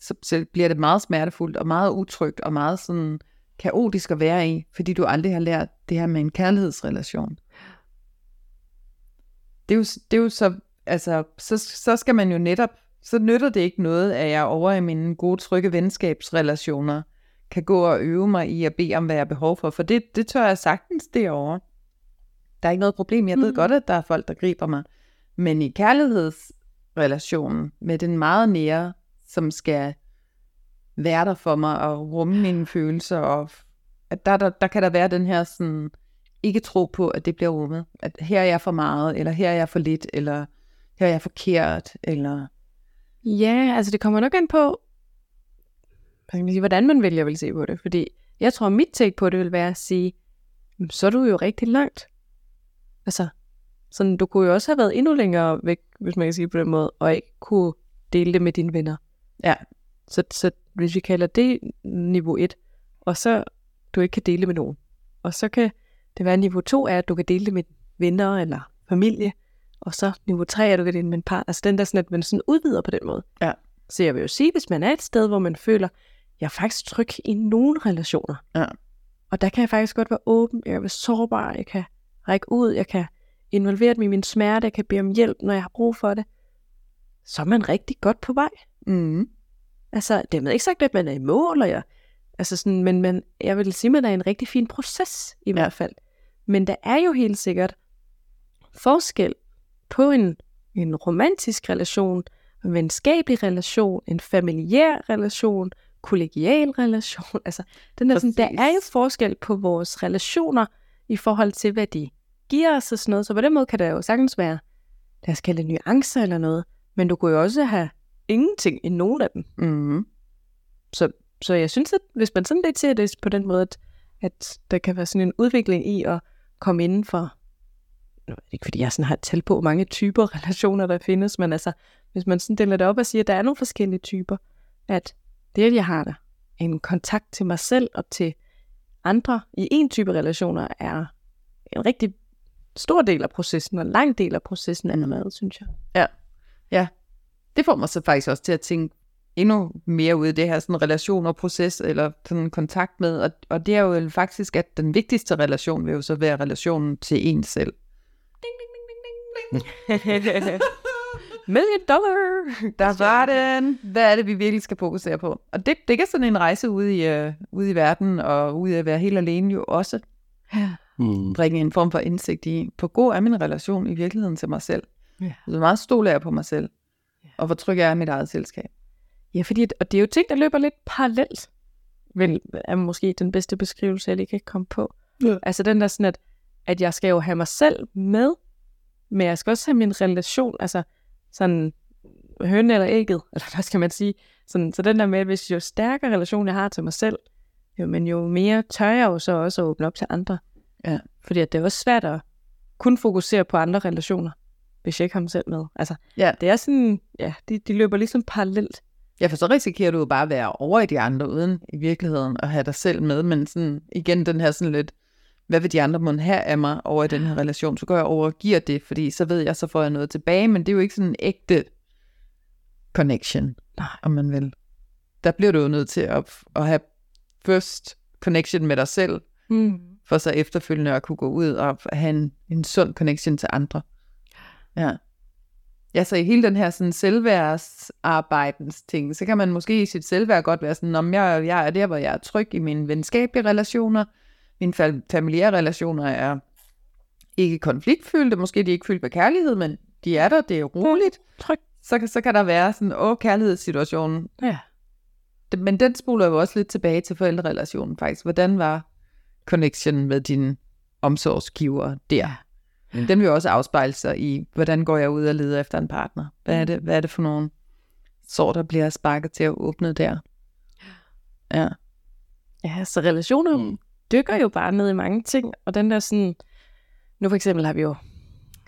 så, så bliver det meget smertefuldt og meget utrygt og meget sådan kaotisk at være i, fordi du aldrig har lært det her med en kærlighedsrelation. Det er jo, det er jo så, altså, så, så skal man jo netop, så nytter det ikke noget, at jeg over i mine gode, trygge venskabsrelationer kan gå og øve mig i at bede om, hvad jeg har behov for, for det, det tør jeg sagtens derovre. Der er ikke noget problem. Jeg ved Mhm. godt, at der er folk, der griber mig. Men i kærlighedsrelationen med den meget nære, som skal være der for mig og rumme mine følelser, og at der, der, der kan der være den her sådan, ikke tro på, at det bliver rummet. At her er jeg for meget, eller her er jeg for lidt, eller her er jeg forkert, eller... Ja, altså det kommer nok an på, kan man sige, hvordan man vælger vil se på det. Fordi jeg tror, mit take på det vil være at sige, "Jamen, så er du jo rigtig langt. Altså, sådan, du kunne jo også have været endnu længere væk, hvis man kan sige på den måde, og ikke kunne dele det med dine venner. Ja. Så, så hvis vi kalder det niveau 1, og så du ikke kan dele med nogen, og så kan det være niveau 2 er, at du kan dele det med venner eller familie, og så niveau 3 er, at du kan dele det med en par. Altså den der sådan, at man sådan udvider på den måde. Ja. Så jeg vil jo sige, hvis man er et sted, hvor man føler, jeg er faktisk tryg i nogle relationer, Ja. og der kan jeg faktisk godt være åben, jeg være sårbar, jeg kan række ud, jeg kan involvere dem i min smerte, jeg kan bede om hjælp, når jeg har brug for det, så er man rigtig godt på vej. Mm. Altså, det er ikke sagt, at man er i mål, og jeg, altså sådan, men man, jeg vil sige, at man er en rigtig fin proces i hvert fald. Men der er jo helt sikkert forskel på en, en romantisk relation, en venskabelig relation, en familiær relation, kollegial relation. [laughs] Altså, den der, sådan, der er jo forskel på vores relationer i forhold til, hvad de giver os og sådan noget. Så på den måde kan der jo sagtens være, lad os kalde det nuancer eller noget. Men du kunne jo også have ingenting i nogen af dem. Mm. Så, så jeg synes, at hvis man sådan lidt ser det på den måde, at, at der kan være sådan en udvikling i at komme inden for, nu er det ikke fordi jeg sådan har et tal på, hvor mange typer [laughs] relationer der findes, men altså, hvis man sådan deler det op og siger, at der er nogle forskellige typer, at det, at jeg har der, en kontakt til mig selv og til andre i en type relationer, er en rigtig stor del af processen, og en lang del af processen er noget, synes jeg. Ja, ja. Det får mig så faktisk også til at tænke endnu mere ud i det her sådan relation og proces, eller sådan kontakt med, og, og det er jo faktisk, at den vigtigste relation vil jo så være relationen til en selv. Million dollar! Der var den! Hvad er det, vi virkelig skal fokusere på? Og det, det kan sådan en rejse ude i, øh, ude i verden, og ude at være helt alene jo også Mm. bringe en form for indsigt i, hvor god er min relation i virkeligheden til mig selv? Ja. Hvor meget stoler jeg på mig selv? Og hvor tryg er jeg i mit eget selskab? Ja, fordi og det er jo ting, der løber lidt parallelt. Vel, er måske den bedste beskrivelse, jeg lige kan komme på. Ja. Altså den der sådan, at, at jeg skal jo have mig selv med, men jeg skal også have min relation, altså sådan høne eller ægget, [laughs] eller hvad skal man sige. Sådan, så den der med, at hvis jo stærkere relation jeg har til mig selv, jo, men jo mere tør jeg jo så også at åbne op til andre. Ja. Fordi at det er også svært at kun fokusere på andre relationer, hvis jeg ikke har mig selv med. Altså, Ja. det er sådan, ja, de, de løber ligesom parallelt. Ja, for så risikerer du jo bare at være over i de andre, uden i virkeligheden at have dig selv med, men sådan, igen den her sådan lidt, hvad vil de andre må have af mig over i den her relation, så går jeg over og giver det, fordi så ved jeg, så får jeg noget tilbage, men det er jo ikke sådan en ægte connection, Nej. om man vil. Der bliver du jo nødt til at, at have first connection med dig selv, Mm. for så efterfølgende at kunne gå ud og have en, en sund connection til andre. Ja. Ja, så i hele den her sådan selvværdsarbejdens ting, så kan man måske i sit selvværd godt være sådan, om jeg, jeg er der, hvor jeg er tryg i mine venskabelige relationer, mine fa- familiære relationer er ikke konfliktfyldte, måske de er ikke fyldt med kærlighed, men de er der, det er roligt. Tryk. Så, så kan der være sådan, åh, kærlighedssituationen. Ja. Men den spoler jo også lidt tilbage til forældrerelationen faktisk. Hvordan var connection med din omsorgsgiver der? Den vil jo også afspejle sig i, hvordan går jeg ud og leder efter en partner? Hvad er det, hvad er det for nogle sår, der bliver sparket til at åbne der? Ja. Ja, så relationer Mm. mm. dykker jo bare ned i mange ting, og den der sådan, nu for eksempel har vi jo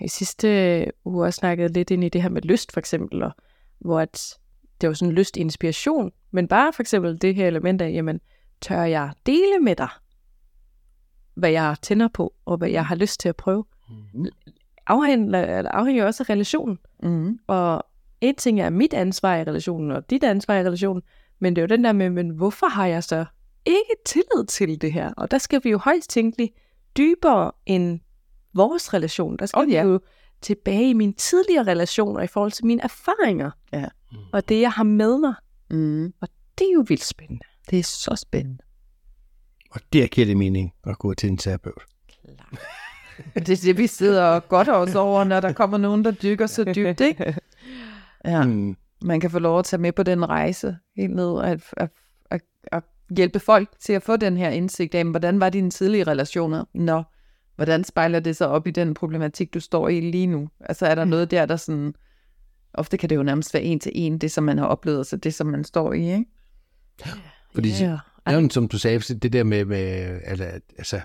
i sidste uge også snakket lidt ind i det her med lyst, for eksempel, og hvor at det var sådan lyst inspiration, men bare for eksempel det her element af, jamen, tør jeg dele med dig, hvad jeg tænder på, og hvad jeg har lyst til at prøve, Mm. afhænger, afhænger også af relationen. Mm. Og en ting er mit ansvar i relationen, og dit ansvar i relationen, men det er jo den der med, men hvorfor har jeg så ikke tillid til det her? Og der skal vi jo højst tænkeligt dybere end vores relation. Der skal oh, ja. vi jo tilbage i mine tidligere relationer i forhold til mine erfaringer. Ja. Og det, jeg har med mig. Mm. Det er jo vildt spændende. Det er så spændende. Og der giver det mening at gå til en terapeut. [laughs] Det er det, vi sidder og godt os over, når der kommer nogen, der dykker så dybt, ikke? Ja. Mm. Man kan få lov at tage med på den rejse helt ned og at, at, at, at hjælpe folk til at få den her indsigt af, hvordan var dine tidlige relationer? Nå, hvordan spejler det sig op i den problematik, du står i lige nu? Altså er der noget der, der sådan... Ofte kan det jo nærmest være en til en, det som man har oplevet, så det som man står i, ikke? Fordi Ja. Ja, som du sagde, det der med, med at, altså,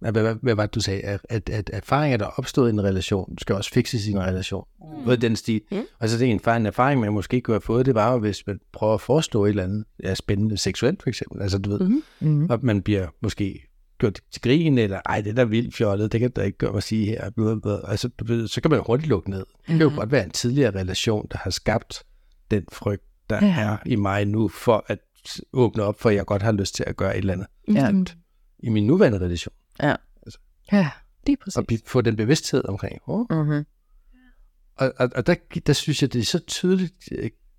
hvad, hvad, hvad var det, du sagde? At, at, at erfaringer, der er opstået i en relation, skal også fikses i en relation. Mm. Noget den stil. Mm. Og så det er en, en erfaring, man måske ikke kunne have fået, det var jo, hvis man prøver at forestå et eller andet ja, spændende seksuelt, for eksempel. Altså, du ved. Mm. og man bliver måske gjort til grin, eller ej, det er da vildt fjollet, det kan da ikke gøre mig sige her. Altså, du ved, så kan man jo hurtigt lukke ned. Det kan jo Mhm. godt være en tidligere relation, der har skabt den frygt, der Ja. er i mig nu, for at åbne op for, at jeg godt har lyst til at gøre et eller andet Ja. I min nuværende relation. Ja, lige præcis. Og få den bevidsthed omkring. Oh. Mm-hmm. Og, og, og der, der synes jeg, det er så tydeligt,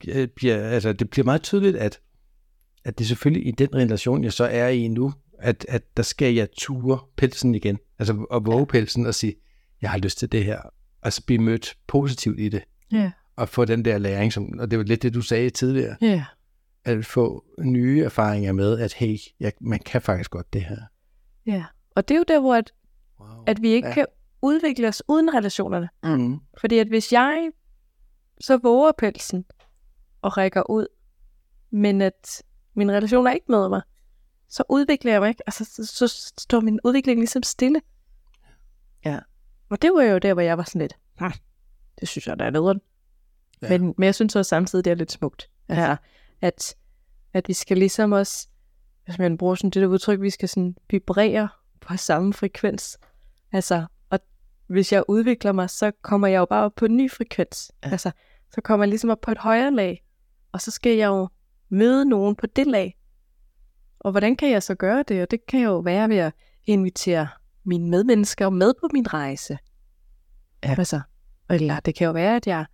øh, bliver, altså det bliver meget tydeligt, at, at det selvfølgelig i den relation, jeg så er i nu, at, at der skal jeg ture pelsen igen. Altså at våge pelsen og sige, jeg har lyst til det her. Altså blive mødt positivt i det. Ja. Og få den der læring, som, og det var lidt det, du sagde tidligere, Ja. at få nye erfaringer med, at hey, jeg, man kan faktisk godt det her. ja. Og det er jo der, hvor at, Wow. at vi ikke Ja. ja. kan udvikle os uden relationerne. Mm. Fordi at hvis jeg så våger pelsen og rækker ud, men at min relation er ikke med mig, så udvikler jeg mig ikke. Altså, så, så står min udvikling ligesom stille. Ja. Og det var jo der, hvor jeg var sådan lidt, "Hm, det synes jeg, der er nederen. Ja. Ja. Men, men jeg synes også samtidig, det er lidt smukt. Altså, at, at vi skal ligesom også, hvis man bruger sådan det der udtryk, vi skal sådan vibrere på samme frekvens. Altså, og hvis jeg udvikler mig, så kommer jeg jo bare op på en ny frekvens. Ja. Altså, så kommer jeg ligesom op på et højere lag. Og så skal jeg jo møde nogen på det lag. Og hvordan kan jeg så gøre det? Og det kan jo være ved at invitere mine medmennesker med på min rejse. Ja. Altså, eller det kan jo være, at jeg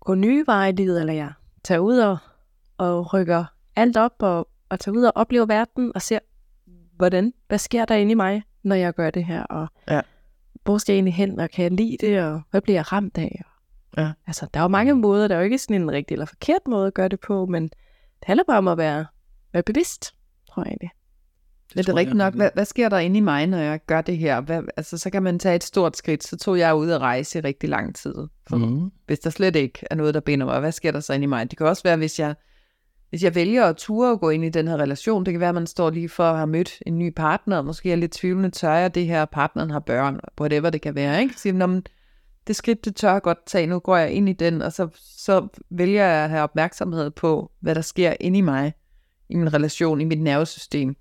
går nye veje i livet, eller jeg tager ud og, og rykker alt op, og, og tager ud og oplever verden, og ser, hvordan, hvad sker der inde i mig, når jeg gør det her, og Ja. hvor skal jeg egentlig hen, og kan jeg lide det, og hvad bliver jeg ramt af? Ja. Altså, der er jo mange måder, der er jo ikke sådan en rigtig eller forkert måde at gøre det på, men det handler bare om at være, være bevidst, tror jeg egentlig. Det, det er rigtigt nok. Hvad, hvad sker der inde i mig, når jeg gør det her? Hvad, altså, så kan man tage et stort skridt. Så tog jeg ud at rejse i rigtig lang tid. For, Mm. Hvis der slet ikke er noget, der binder mig, hvad sker der så inde i mig? Det kan også være, hvis jeg, hvis jeg vælger at ture og gå ind i den her relation. Det kan være, at man står lige for at have mødt en ny partner, og måske er lidt tvivlende, tør jeg det her, partneren har børn, whatever det kan være. Ikke? Så, siger, "Nå, men det skridt, det tør jeg godt tage. Nu går jeg ind i den, og så, så vælger jeg at have opmærksomhed på, hvad der sker inde i mig, i min relation, i mit nervesystem.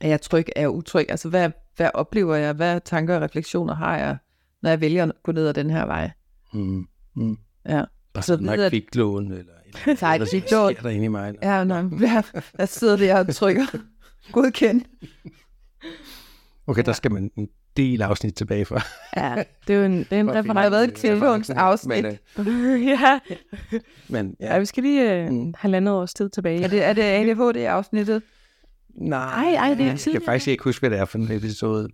Er jeg tryg? Er jeg utryg? Altså, hvad, hvad oplever jeg? Hvad tanker og refleksioner har jeg, når jeg vælger at gå ned ad den her vej? Mm. Mm. Ja. Bare Så videre- kviklån, eller, kviklån. hvad sker der inde i mig? Ja, nej, hvad, hvad sidder der og trykker? [laughs] Godkend. Okay, der skal man en del afsnit tilbage for. Ja, det er jo en, det er en finde- Der har været et. Men, [laughs] øh, ja. men ja, ja. vi skal lige øh, Mm. halvandet års tid tilbage. Er det, er det ADHD-afsnittet? Nej, Ej, det er jeg kan faktisk ikke huske, hvad det er for en episode. Det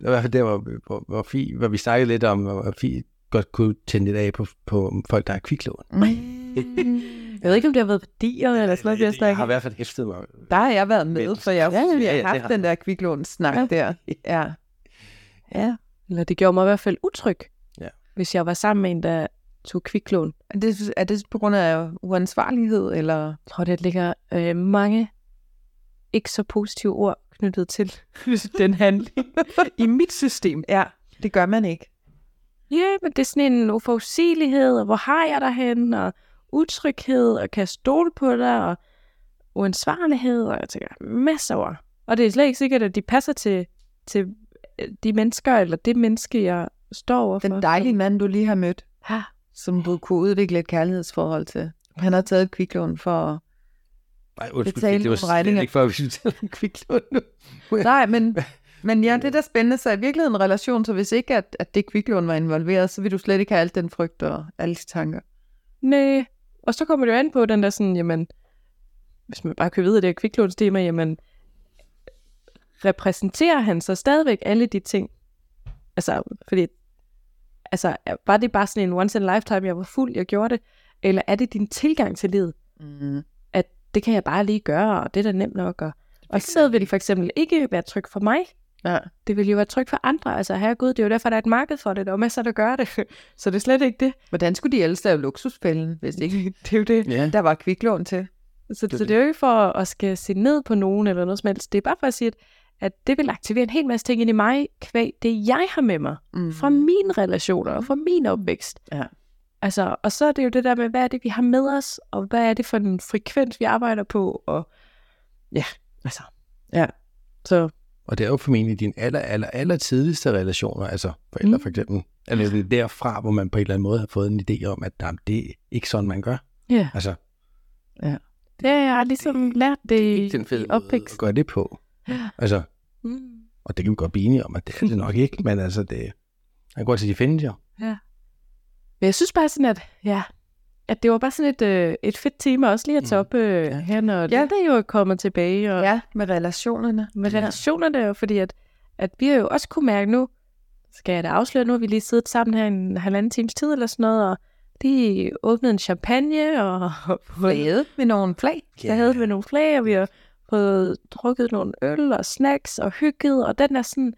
var i hvert fald der, hvor, hvor, hvor, Fie, hvor vi snakkede lidt om, hvor Fie godt kunne tænde lidt af på, på folk, der har kviklån. [laughs] Jeg ved ikke, om det har været værdier eller sådan noget, har Jeg har i hvert fald hæftet mig. Der har jeg været med, for jeg Ja, det har haft har den der kviklånssnak Ja. der. Ja. Ja. Eller det gjorde mig i hvert fald utryg, Ja. hvis jeg var sammen med en, der tog kviklån. Er det, er det på grund af uansvarlighed, eller? Jeg tror, det ligger øh, mange ikke så positive ord knyttet til [laughs] den handling [laughs] i mit system. Ja, det gør man ikke. Ja, men det er sådan en uforudsigelighed, og hvor har jeg dig hen, og utryghed, og kan jeg stole på dig, og uansvarlighed, og jeg tænker, masser ord. Og det er slet ikke sikkert, at de passer til, til øh, de mennesker, eller det menneske, jeg står overfor. Den dejlige mand, du lige har mødt, Ja. som du kunne udvikle et kærlighedsforhold til. Han har taget et kviklån for... Nej, undskyld, Betale det var slet ikke for, at vi skulle tale om kviklån nu. Nej, men, [laughs] men ja, det er da spændende. Så i virkeligheden en relation, så hvis ikke, at, at det kviklån var involveret, så vil du slet ikke have alt den frygt og alle de tanker. Nej. Og så kommer det jo an på den der sådan, jamen, hvis man bare kan vide, at det er kviklånstema, jamen, repræsenterer han så stadigvæk alle de ting? Altså, fordi, altså, var det bare sådan en once in a lifetime, jeg var fuld, jeg gjorde det? Eller er det din tilgang til livet? Mm. At det kan jeg bare lige gøre, og det er da nemt nok. Og, og så vil det for eksempel ikke være tryg for mig. Ja. Det vil jo være tryg for andre. Altså, herregud, det er jo derfor, der er et marked for det. Der er masser, der gør det. [laughs] Så det er slet ikke det. Hvordan skulle de ellers lave luksusfælden, hvis ikke [laughs] Det er jo det. Ja. Der var kviklån til? Så, er så det. det er jo ikke for at skal se ned på nogen eller noget som helst. Det er bare for at sige, at, at det vil aktivere en hel masse ting ind i mig, kvæg det jeg har med mig, Mm. fra mine relationer og fra min opvækst. Ja. Altså, og så er det jo det der med, hvad er det, vi har med os, og hvad er det for en frekvens, vi arbejder på, og ja, altså. Ja. Så Og det er jo formentlig dine aller, aller, aller tidligste relationer, altså forældre Mm. for eksempel. Eller det er derfra, hvor man på en eller anden måde har fået en idé om, at jamen, det er ikke sådan, man gør. ja, Altså, det har jeg ligesom lært det i, ikke den fede i måde opvækst. at gøre det på. Altså, Mm. og det kan vi godt blive enige om, at det er det nok ikke, men altså, det er godt til, de findes jo. Men jeg synes bare sådan, at, ja, at det var bare sådan et, øh, et fedt tema også lige at tage Mm. op øh, Ja. her, når Ja. ja. det er jo kommet tilbage. Og, Ja, med relationerne. med relationerne, jo, fordi at, at vi har jo også kunne mærke nu, skal jeg da afsløre, nu har vi lige siddet sammen her en halvanden times tid eller sådan noget, og de åbnede en champagne, og [laughs] Flaget med nogle flag. der havde vi nogle flag, og vi har fået drukket nogle øl og snacks og hygget, og den er sådan,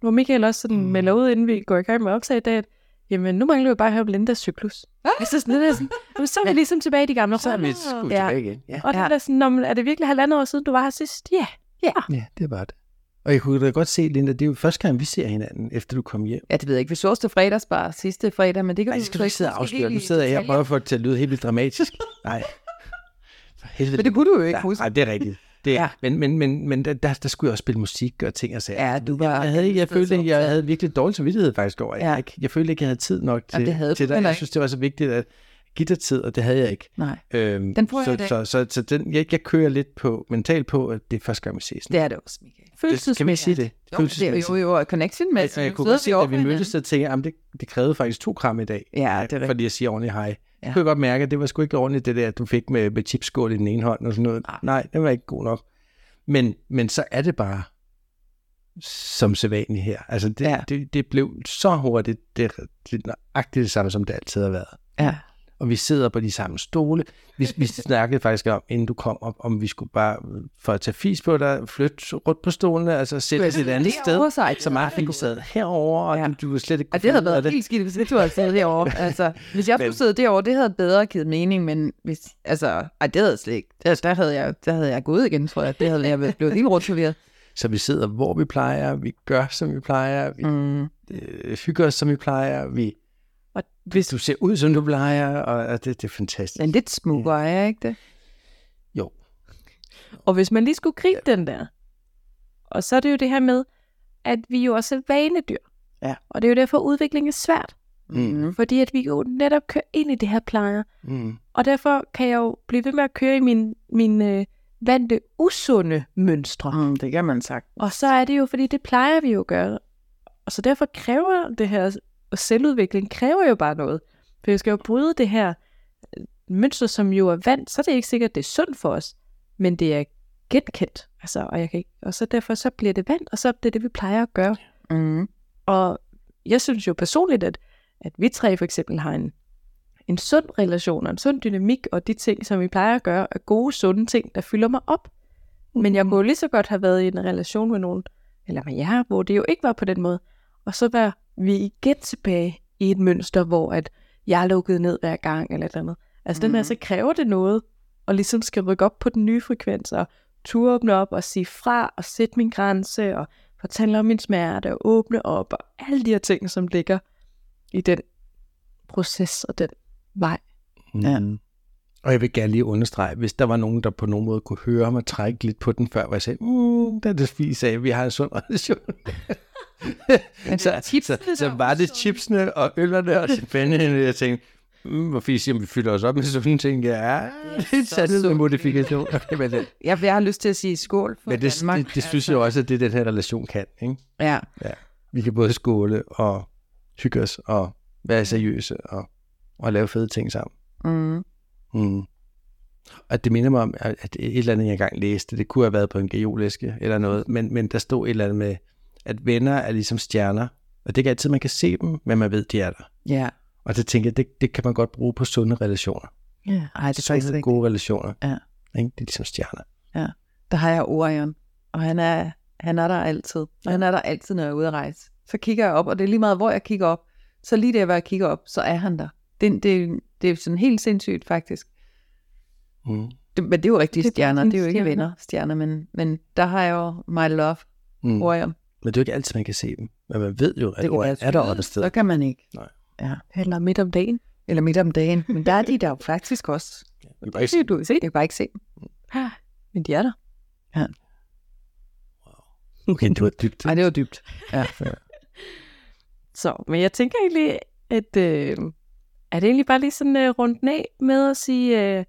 hvor Michael også sådan mm. melder ud, inden vi går i gang med opsag i dag, at jamen, nu mangler vi bare at høre Lindas cyklus. Ah! Altså sådan, det er sådan, jamen, så er vi ligesom tilbage i de gamle Så er vi sgu ja. tilbage igen. Ja. Og Ja. ja. det er sådan, "Nå, men er det virkelig halvandet år siden, du var her sidst? Ja. ja, det var det. Og jeg kunne da godt se, Linda, det er jo første gang, vi ser hinanden, efter du kom hjem. Ja, det ved jeg ikke. Vi så os til fredagsbar sidste fredag, men det kan vi det skal du ikke sidde og afsløre. Nu i sidder jeg og prøver at få det til at lyde helt vildt dramatisk. Nej. For helvede. Men det kunne du jo ikke ja, huske. Nej, det er rigtigt. Det, Ja. ja. Men, men, men, men der, der, skulle jeg også spille musik og ting og sager. Ja, du var... Jeg, havde, jeg så følte, ikke, jeg havde virkelig dårlig samvittighed faktisk over. Ja. Jeg, ikke, jeg følte ikke, jeg havde tid nok Ja, til, det havde til dig. Jeg synes, det var så vigtigt at give dig tid, og det havde jeg ikke. Nej, Øhm, Den får jeg i så, så, så, så den, jeg, jeg kører lidt på mentalt på, at det er første gang, vi ses. det er det også, Michael. det, kan ikke sige det? Jo, det er jo, jo, connection med. Og jeg kunne godt se, at vi mødtes, så tænkte jeg, at det, det krævede faktisk to kram i dag. Ja, det er rigtigt. Fordi jeg siger ordentligt hej. Ja. Jeg kunne godt mærke, at det var sgu ikke ordentligt, det der, du fik med, med chipskål i den ene hånd og sådan noget. Nej. Nej, det var ikke god nok. Men, men så er det bare som sædvanligt her. Altså, det, Ja. det, det blev så hurtigt, det, det er nøjagtigt det samme, som det altid har været. Ja. Og vi sidder på de samme stole. Vi, vi [laughs] snakkede faktisk om, inden du kom op, om vi skulle bare, for at tage fis på dig, flytte rundt på stolene, altså sætte os et andet sted. sted. Så Martin sidde herover og Ja. du, du slet ikke kunne det havde været helt skidt, hvis du havde siddet derovre. [laughs] Altså, hvis jeg skulle sidde derovre, det havde bedre givet mening, men hvis, altså, ej, det havde slet ikke. Der, der, havde jeg, der havde jeg gået igen, tror jeg. Det havde jeg blevet helt rundt forvirret. [laughs] Så vi sidder, hvor vi plejer, vi gør, som vi plejer, vi Mm. øh, hygger os, som vi plejer, vi, Og hvis du ser ud, som du plejer, og, og det, det er fantastisk. Men lidt smukkere, er jeg ikke det? Jo, Og hvis man lige skulle gribe ja. den der, og så er det jo det her med, at vi jo også er vanedyr. Ja. Og det er jo derfor, udvikling er svært. Mm. Fordi at vi jo netop kører ind i det her plejer. mm. Og derfor kan jeg jo blive ved med at køre i min, min øh, vante usunde mønstre. Mm, det kan man sagt. Og så er det jo, fordi det plejer vi jo at gøre. Og så derfor kræver det her selvudvikling, kræver jo bare noget. For jeg skal jo bryde det her øh, mønster, som jo er vant, så er det ikke sikkert, at det er sundt for os. Men det er genkendt. Altså, og, jeg kan ikke, og så derfor så bliver det vant, og så er det det, vi plejer at gøre. Mm. Og jeg synes jo personligt, at, at vi tre for eksempel har en, en sund relation og en sund dynamik, og de ting, som vi plejer at gøre, er gode, sunde ting, der fylder mig op. Men jeg kunne jo lige så godt have været i en relation med nogen, eller med jer, hvor det jo ikke var på den måde. Og så var vi igen tilbage i et mønster, hvor at jeg er lukket ned hver gang, eller et eller andet. Altså mm. den her, Mhm. så kræver det noget, og ligesom skal rykke op på den nye frekvens, og turde åbne op og sige fra, og sætte min grænse, og fortælle om min smerte, og åbne op, og alle de her ting, som ligger i den proces og den vej. Ja. Og jeg vil gerne lige understrege, hvis der var nogen, der på nogen måde kunne høre mig trække lidt på den før, hvor jeg sagde, mm, det er det fis af, vi har en sund relation. [laughs] så, så, så var det chipsene og øllerne og champagne, jeg tænkte, mm, hvor fis, om vi fylder os op med sådan ting. Ja, det er sandt med modifikation. [laughs] men Jeg, jeg har lyst til at sige skål for men det, Danmark. det, det synes jeg også, at det den her relation kan. Ikke? Ja, Vi kan både skåle og hygge os og være seriøse og, og lave fede ting sammen. mm. Mm. Og det minder mig om, at et eller andet, jeg engang læste, det kunne have været på en geolæske eller noget, men, men der stod et eller andet med, at venner er ligesom stjerner, og det er ikke altid, man kan se dem, men man ved, de er der. ja. Og så tænker jeg, det, det kan man godt bruge på sunde relationer. Ja. Ej, det er faktisk Sunde, ikke. gode relationer. Ja. Ikke? Det er ligesom stjerner. Der har jeg Orion, og han er, han er der altid. Og han er der altid, når jeg er ude at rejse. Så kigger jeg op, og det er lige meget, hvor jeg kigger op. Så lige der, hvor jeg kigger op, så er han der. Det, det, det er sådan helt sindssygt, faktisk. Mm. Det, men det er jo rigtige Det er stjerner. Det er jo ikke stjerner. venner, stjerner, men, men der har jeg jo my love, Mm. Orion. Men det er jo ikke altid, man kan se dem. Men man ved jo, at Det de er der oppe et sted. Så kan man ikke. Nej. Ja. Eller midt om dagen. Eller midt om dagen. Men der er de der jo faktisk også. Man kan bare ikke Det se kan du se. Jeg kan bare ikke se dem. Men de er der. Okay, det var dybt. Nej, det var dybt. [laughs] Ja. Så, men jeg tænker egentlig, at øh, er det egentlig bare lige sådan øh, rundt af med at sige øh,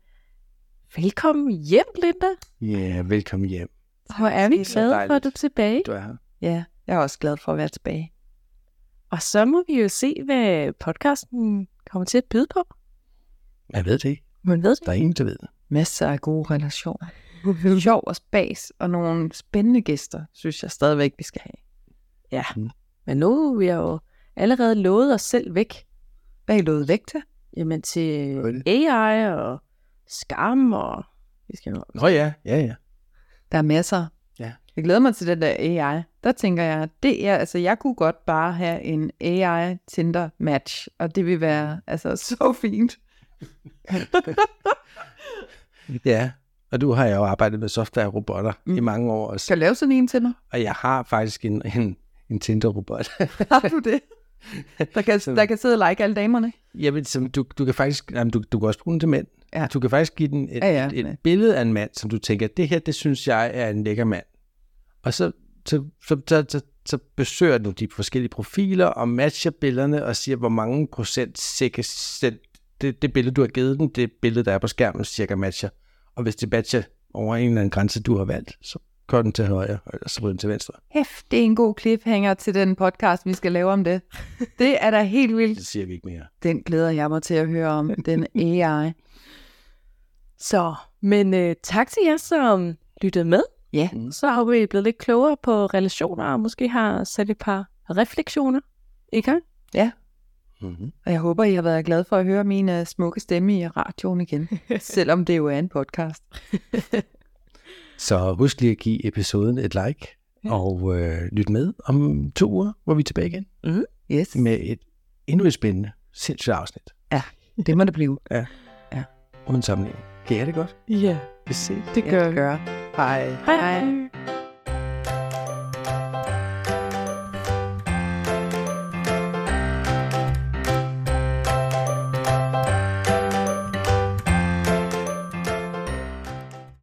velkommen hjem, Linda. Ja, velkommen hjem. Hvor er vi glade for, at du er tilbage. Du er her. ja, jeg er også glad for at være tilbage. Og så må vi jo se, hvad podcasten kommer til at byde på. Jeg ved det ikke. Man ved det. Der er ingen, der ved det. Masser af gode relationer. [laughs] Sjov og spas, og nogle spændende gæster, synes jeg stadigvæk, vi skal have. Ja, Mm. men nu er vi jo allerede lovet os selv væk. Hvad er I lovet væk til? Jamen til? AI og skam og... Vi skal jo... Nå ja, ja, ja. Der er masser. Ja. Jeg glæder mig til den der AI. Der tænker jeg, det er, altså jeg kunne godt bare have en AI Tinder match, og det vil være altså så fint. [laughs] Ja, og du har jeg jo arbejdet med software-robotter mm. i mange år også. Skal jeg lave sådan en til mig? Og jeg har faktisk en, en, en Tinder-robot. Har du det? [laughs] Der kan, der kan sidde og like alle damerne. Jamen, som du, du kan faktisk, jamen, du, du kan også bruge den til mænd. Ja. Du kan faktisk give den et, Ja, ja. et, et billede af en mand, som du tænker, det her, det synes jeg er en lækker mand. Og så, så, så, så, så, så besøger du de forskellige profiler og matcher billederne og siger, hvor mange procent selv, det, det billede, du har givet den, det billede, der er på skærmen, cirka matcher. Og hvis det matcher over en eller anden grænse, du har valgt, så går den til højre, eller så den til venstre. Hæft, det er en god cliffhanger til den podcast, vi skal lave om det. Det er da helt vildt. Det siger vi ikke mere. Den glæder jeg mig til at høre om, den AI. Så, men øh, tak til jer, som lyttede med. Ja. Så har vi blevet lidt klogere på relationer, og måske har sat et par refleksioner i gang. Mm-hmm. Og jeg håber, I har været glade for at høre min uh, smukke stemme i radioen igen. [laughs] selvom det jo er en podcast. Så husk lige at give episoden et like, Ja. og øh, lyt med om to uger, hvor vi er tilbage igen Yes, med et endnu et spændende, sindssygt afsnit det må det blive. uden sammenligning. Kan I have det godt? Ja, Vi ses. det gør vi. gøre. Hej. Hej. hej.